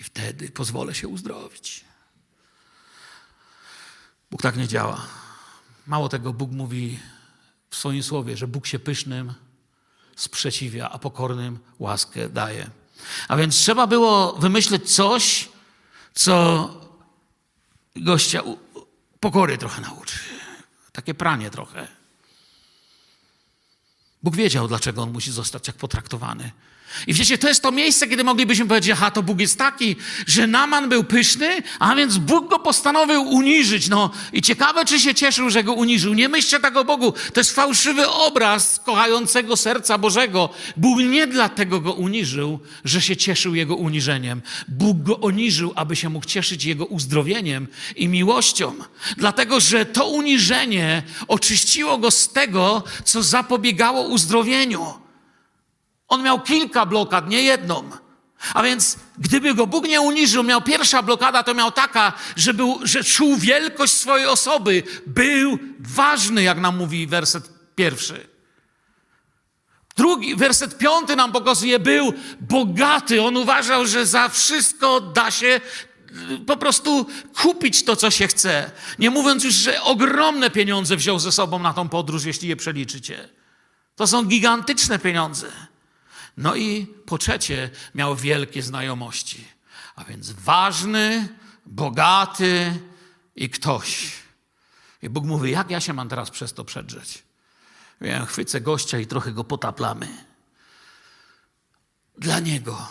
I wtedy pozwolę się uzdrowić. Bóg tak nie działa. Mało tego, Bóg mówi w swoim słowie, że Bóg się pysznym sprzeciwia, a pokornym łaskę daje. A więc trzeba było wymyśleć coś, co gościa pokory trochę nauczy. Takie pranie trochę. Bóg wiedział, dlaczego on musi zostać tak potraktowany. I wiecie, to jest to miejsce, kiedy moglibyśmy powiedzieć, aha, to Bóg jest taki, że Naman był pyszny, a więc Bóg go postanowił uniżyć. No i ciekawe, czy się cieszył, że go uniżył. Nie myślcie tak o Bogu. To jest fałszywy obraz kochającego serca Bożego. Bóg nie dlatego go uniżył, że się cieszył jego uniżeniem. Bóg go uniżył, aby się mógł cieszyć jego uzdrowieniem i miłością. Dlatego, że to uniżenie oczyściło go z tego, co zapobiegało uzdrowieniu. On miał kilka blokad, nie jedną. A więc gdyby go Bóg nie uniżył, miał pierwsza blokada, to miał taka, że, był, że czuł wielkość swojej osoby. Był ważny, jak nam mówi werset pierwszy. Drugi, werset piąty nam pokazuje, był bogaty. On uważał, że za wszystko da się y, po prostu kupić to, co się chce. Nie mówiąc już, że ogromne pieniądze wziął ze sobą na tą podróż, jeśli je przeliczycie. To są gigantyczne pieniądze. No i po trzecie, miał wielkie znajomości. A więc ważny, bogaty i ktoś. I Bóg mówi, jak ja się mam teraz przez to przedrzeć? Ja chwycę gościa i trochę go potaplamy. Dla niego.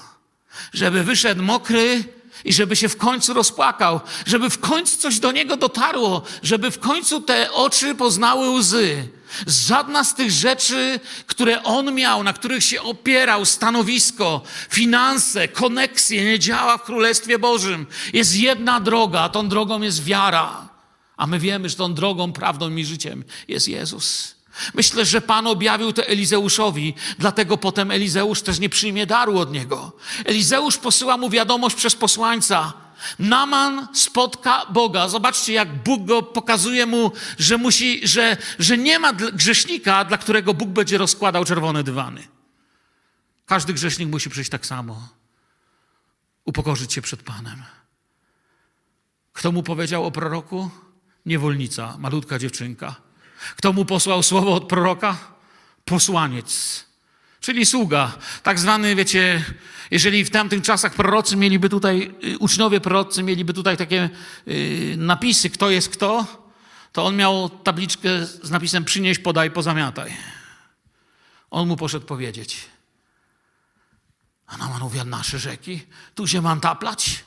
Żeby wyszedł mokry i żeby się w końcu rozpłakał, żeby w końcu coś do niego dotarło, żeby w końcu te oczy poznały łzy. Żadna z tych rzeczy, które on miał, na których się opierał, stanowisko, finanse, koneksje, nie działa w Królestwie Bożym. Jest jedna droga, a tą drogą jest wiara. A my wiemy, że tą drogą, prawdą i życiem jest Jezus. Myślę, że Pan objawił to Elizeuszowi, dlatego potem Elizeusz też nie przyjmie daru od niego. Elizeusz posyła mu wiadomość przez posłańca. Naman spotka Boga. Zobaczcie, jak Bóg go pokazuje mu, że, musi, że, że nie ma grzesznika, dla którego Bóg będzie rozkładał czerwone dywany. Każdy grzesznik musi przyjść tak samo. Upokorzyć się przed Panem. Kto mu powiedział o proroku? Niewolnica, malutka dziewczynka. Kto mu posłał słowo od proroka? Posłaniec, czyli sługa. Tak zwany, wiecie, jeżeli w tamtych czasach prorocy mieliby tutaj, y, uczniowie prorocy mieliby tutaj takie y, napisy, kto jest kto, to on miał tabliczkę z napisem przynieś, podaj, pozamiataj. On mu poszedł powiedzieć. A Naman mówi, nasze rzeki, tu się mam taplać?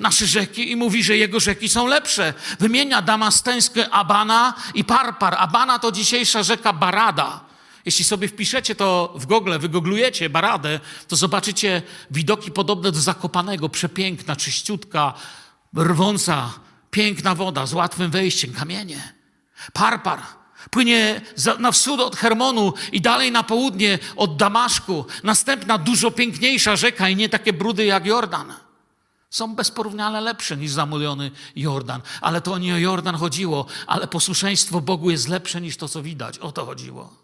nasze rzeki i mówi, że jego rzeki są lepsze. Wymienia damasteńskie Abana i Parpar. Abana to dzisiejsza rzeka Barada. Jeśli sobie wpiszecie to w Google, wygooglujecie Baradę, to zobaczycie widoki podobne do Zakopanego. Przepiękna, czyściutka, rwąca, piękna woda z łatwym wejściem, kamienie. Parpar płynie na wschód od Hermonu i dalej na południe od Damaszku. Następna, dużo piękniejsza rzeka i nie takie brudy jak Jordan. Są bezporównania lepsze niż zamulony Jordan. Ale to nie o Jordan chodziło, ale posłuszeństwo Bogu jest lepsze niż to, co widać. O to chodziło.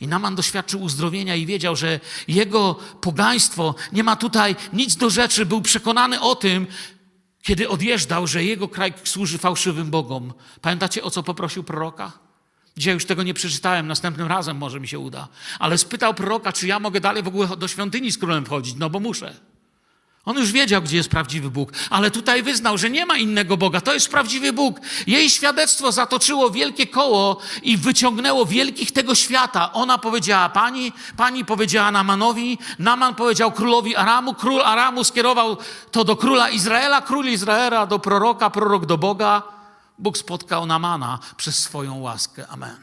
I Naman doświadczył uzdrowienia i wiedział, że jego pogaństwo nie ma tutaj nic do rzeczy. Był przekonany o tym, kiedy odjeżdżał, że jego kraj służy fałszywym bogom. Pamiętacie, o co poprosił proroka? Dzisiaj już tego nie przeczytałem, następnym razem może mi się uda. Ale spytał proroka, czy ja mogę dalej w ogóle do świątyni z królem wchodzić. No bo muszę. On już wiedział, gdzie jest prawdziwy Bóg, ale tutaj wyznał, że nie ma innego Boga. To jest prawdziwy Bóg. Jej świadectwo zatoczyło wielkie koło i wyciągnęło wielkich tego świata. Ona powiedziała pani, pani powiedziała Namanowi, Naman powiedział królowi Aramu, król Aramu skierował to do króla Izraela, król Izraela do proroka, prorok do Boga. Bóg spotkał Namana przez swoją łaskę. Amen.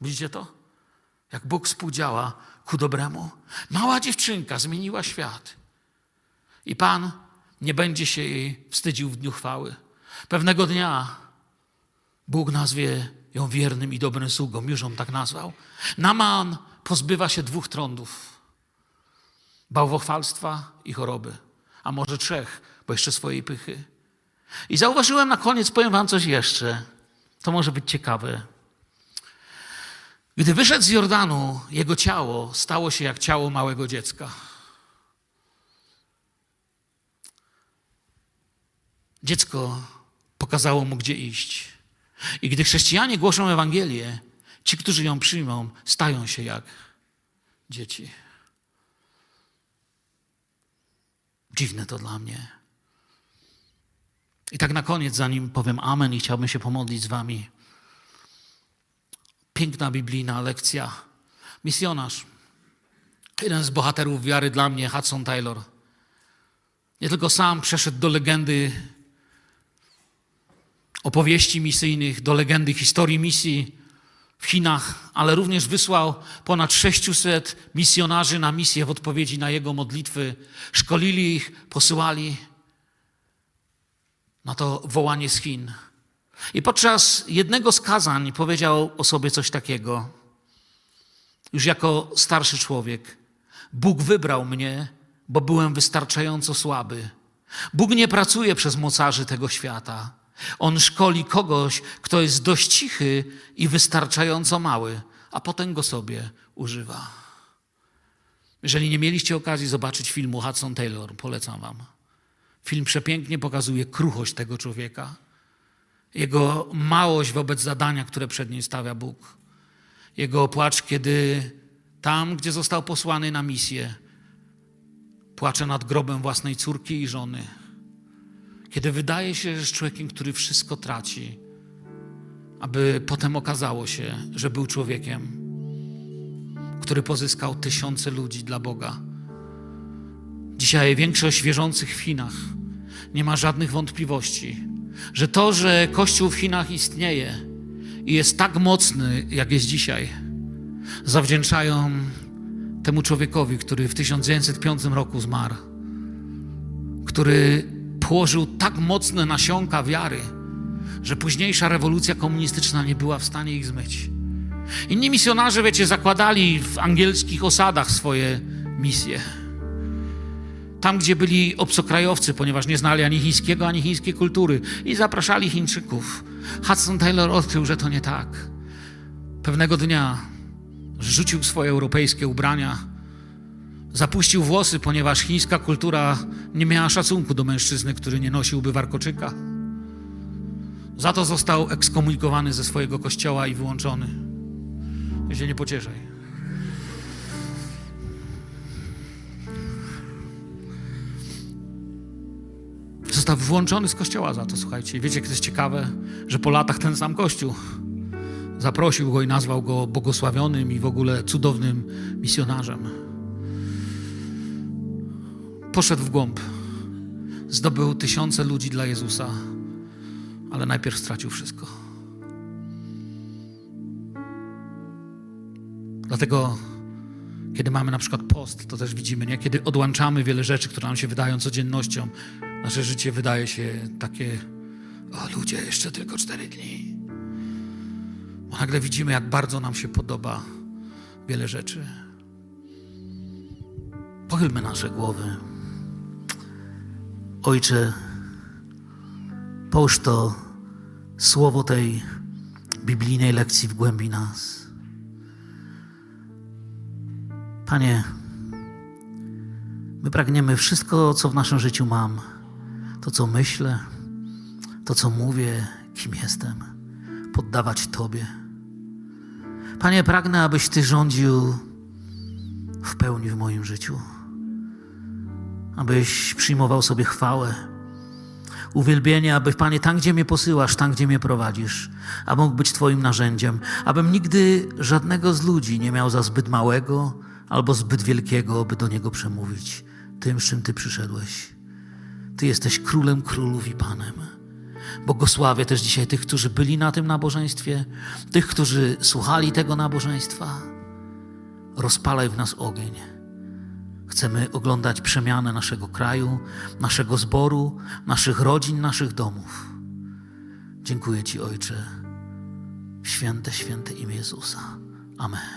Widzicie to? Jak Bóg współdziała ku dobremu. Mała dziewczynka zmieniła świat. I Pan nie będzie się jej wstydził w dniu chwały. Pewnego dnia Bóg nazwie ją wiernym i dobrym sługą, już on tak nazwał. Naman pozbywa się dwóch trądów. Bałwochwalstwa i choroby. A może trzech, bo jeszcze swojej pychy. I zauważyłem na koniec, powiem wam coś jeszcze. To może być ciekawe. Gdy wyszedł z Jordanu, jego ciało stało się jak ciało małego dziecka. Dziecko pokazało mu, gdzie iść. I gdy chrześcijanie głoszą Ewangelię, ci, którzy ją przyjmą, stają się jak dzieci. Dziwne to dla mnie. I tak na koniec, zanim powiem Amen i chciałbym się pomodlić z Wami. Piękna biblijna lekcja. Misjonarz. Jeden z bohaterów wiary dla mnie, Hudson Taylor. Nie tylko sam przeszedł do legendy opowieści misyjnych, do legendy historii misji w Chinach, ale również wysłał ponad 600 misjonarzy na misję w odpowiedzi na jego modlitwy. Szkolili ich, posyłali na to wołanie z Chin. I podczas jednego z kazań powiedział o sobie coś takiego. Już jako starszy człowiek. Bóg wybrał mnie, bo byłem wystarczająco słaby. Bóg nie pracuje przez mocarzy tego świata. On szkoli kogoś, kto jest dość cichy i wystarczająco mały, a potem go sobie używa. Jeżeli nie mieliście okazji zobaczyć filmu Hudson Taylor, polecam wam. Film przepięknie pokazuje kruchość tego człowieka, jego małość wobec zadania, które przed nim stawia Bóg, jego płacz, kiedy tam, gdzie został posłany na misję, płacze nad grobem własnej córki i żony. Kiedy wydaje się, że jest człowiekiem, który wszystko traci, aby potem okazało się, że był człowiekiem, który pozyskał tysiące ludzi dla Boga. Dzisiaj większość wierzących w Chinach nie ma żadnych wątpliwości, że to, że Kościół w Chinach istnieje i jest tak mocny, jak jest dzisiaj, zawdzięczają temu człowiekowi, który w 1905 roku zmarł, który położył tak mocne nasionka wiary, że późniejsza rewolucja komunistyczna nie była w stanie ich zmyć. Inni misjonarze, wiecie, zakładali w angielskich osadach swoje misje. Tam, gdzie byli obcokrajowcy, ponieważ nie znali ani chińskiego, ani chińskiej kultury i zapraszali Chińczyków. Hudson Taylor odkrył, że to nie tak. Pewnego dnia rzucił swoje europejskie ubrania, zapuścił włosy, ponieważ chińska kultura nie miała szacunku do mężczyzny, który nie nosiłby warkoczyka. Za to został ekskomunikowany ze swojego kościoła i wyłączony. Się nie pocieszaj. Został włączony z kościoła za to, słuchajcie. Wiecie, jak to jest ciekawe, że po latach ten sam kościół zaprosił go i nazwał go błogosławionym i w ogóle cudownym misjonarzem. Poszedł w głąb, zdobył tysiące ludzi dla Jezusa, ale najpierw stracił wszystko. Dlatego, kiedy mamy na przykład post, to też widzimy, nie? kiedy odłączamy wiele rzeczy, które nam się wydają codziennością, nasze życie wydaje się takie, o ludzie, jeszcze tylko cztery dni. Bo nagle widzimy, jak bardzo nam się podoba wiele rzeczy. Pochylmy nasze głowy. Ojcze, połóż to słowo tej biblijnej lekcji w głębi nas. Panie, my pragniemy wszystko, co w naszym życiu mam, to, co myślę, to, co mówię, kim jestem, poddawać Tobie. Panie, pragnę, abyś Ty rządził w pełni w moim życiu, abyś przyjmował sobie chwałę, uwielbienie, aby Panie, tam, gdzie mnie posyłasz, tam, gdzie mnie prowadzisz, a mógł być Twoim narzędziem, abym nigdy żadnego z ludzi nie miał za zbyt małego albo zbyt wielkiego, by do Niego przemówić tym, z czym Ty przyszedłeś. Ty jesteś królem królów i Panem. Błogosławię też dzisiaj tych, którzy byli na tym nabożeństwie, tych, którzy słuchali tego nabożeństwa. Rozpalaj w nas ogień. Chcemy oglądać przemianę naszego kraju, naszego zboru, naszych rodzin, naszych domów. Dziękuję Ci, Ojcze. Święte, święte imię Jezusa. Amen.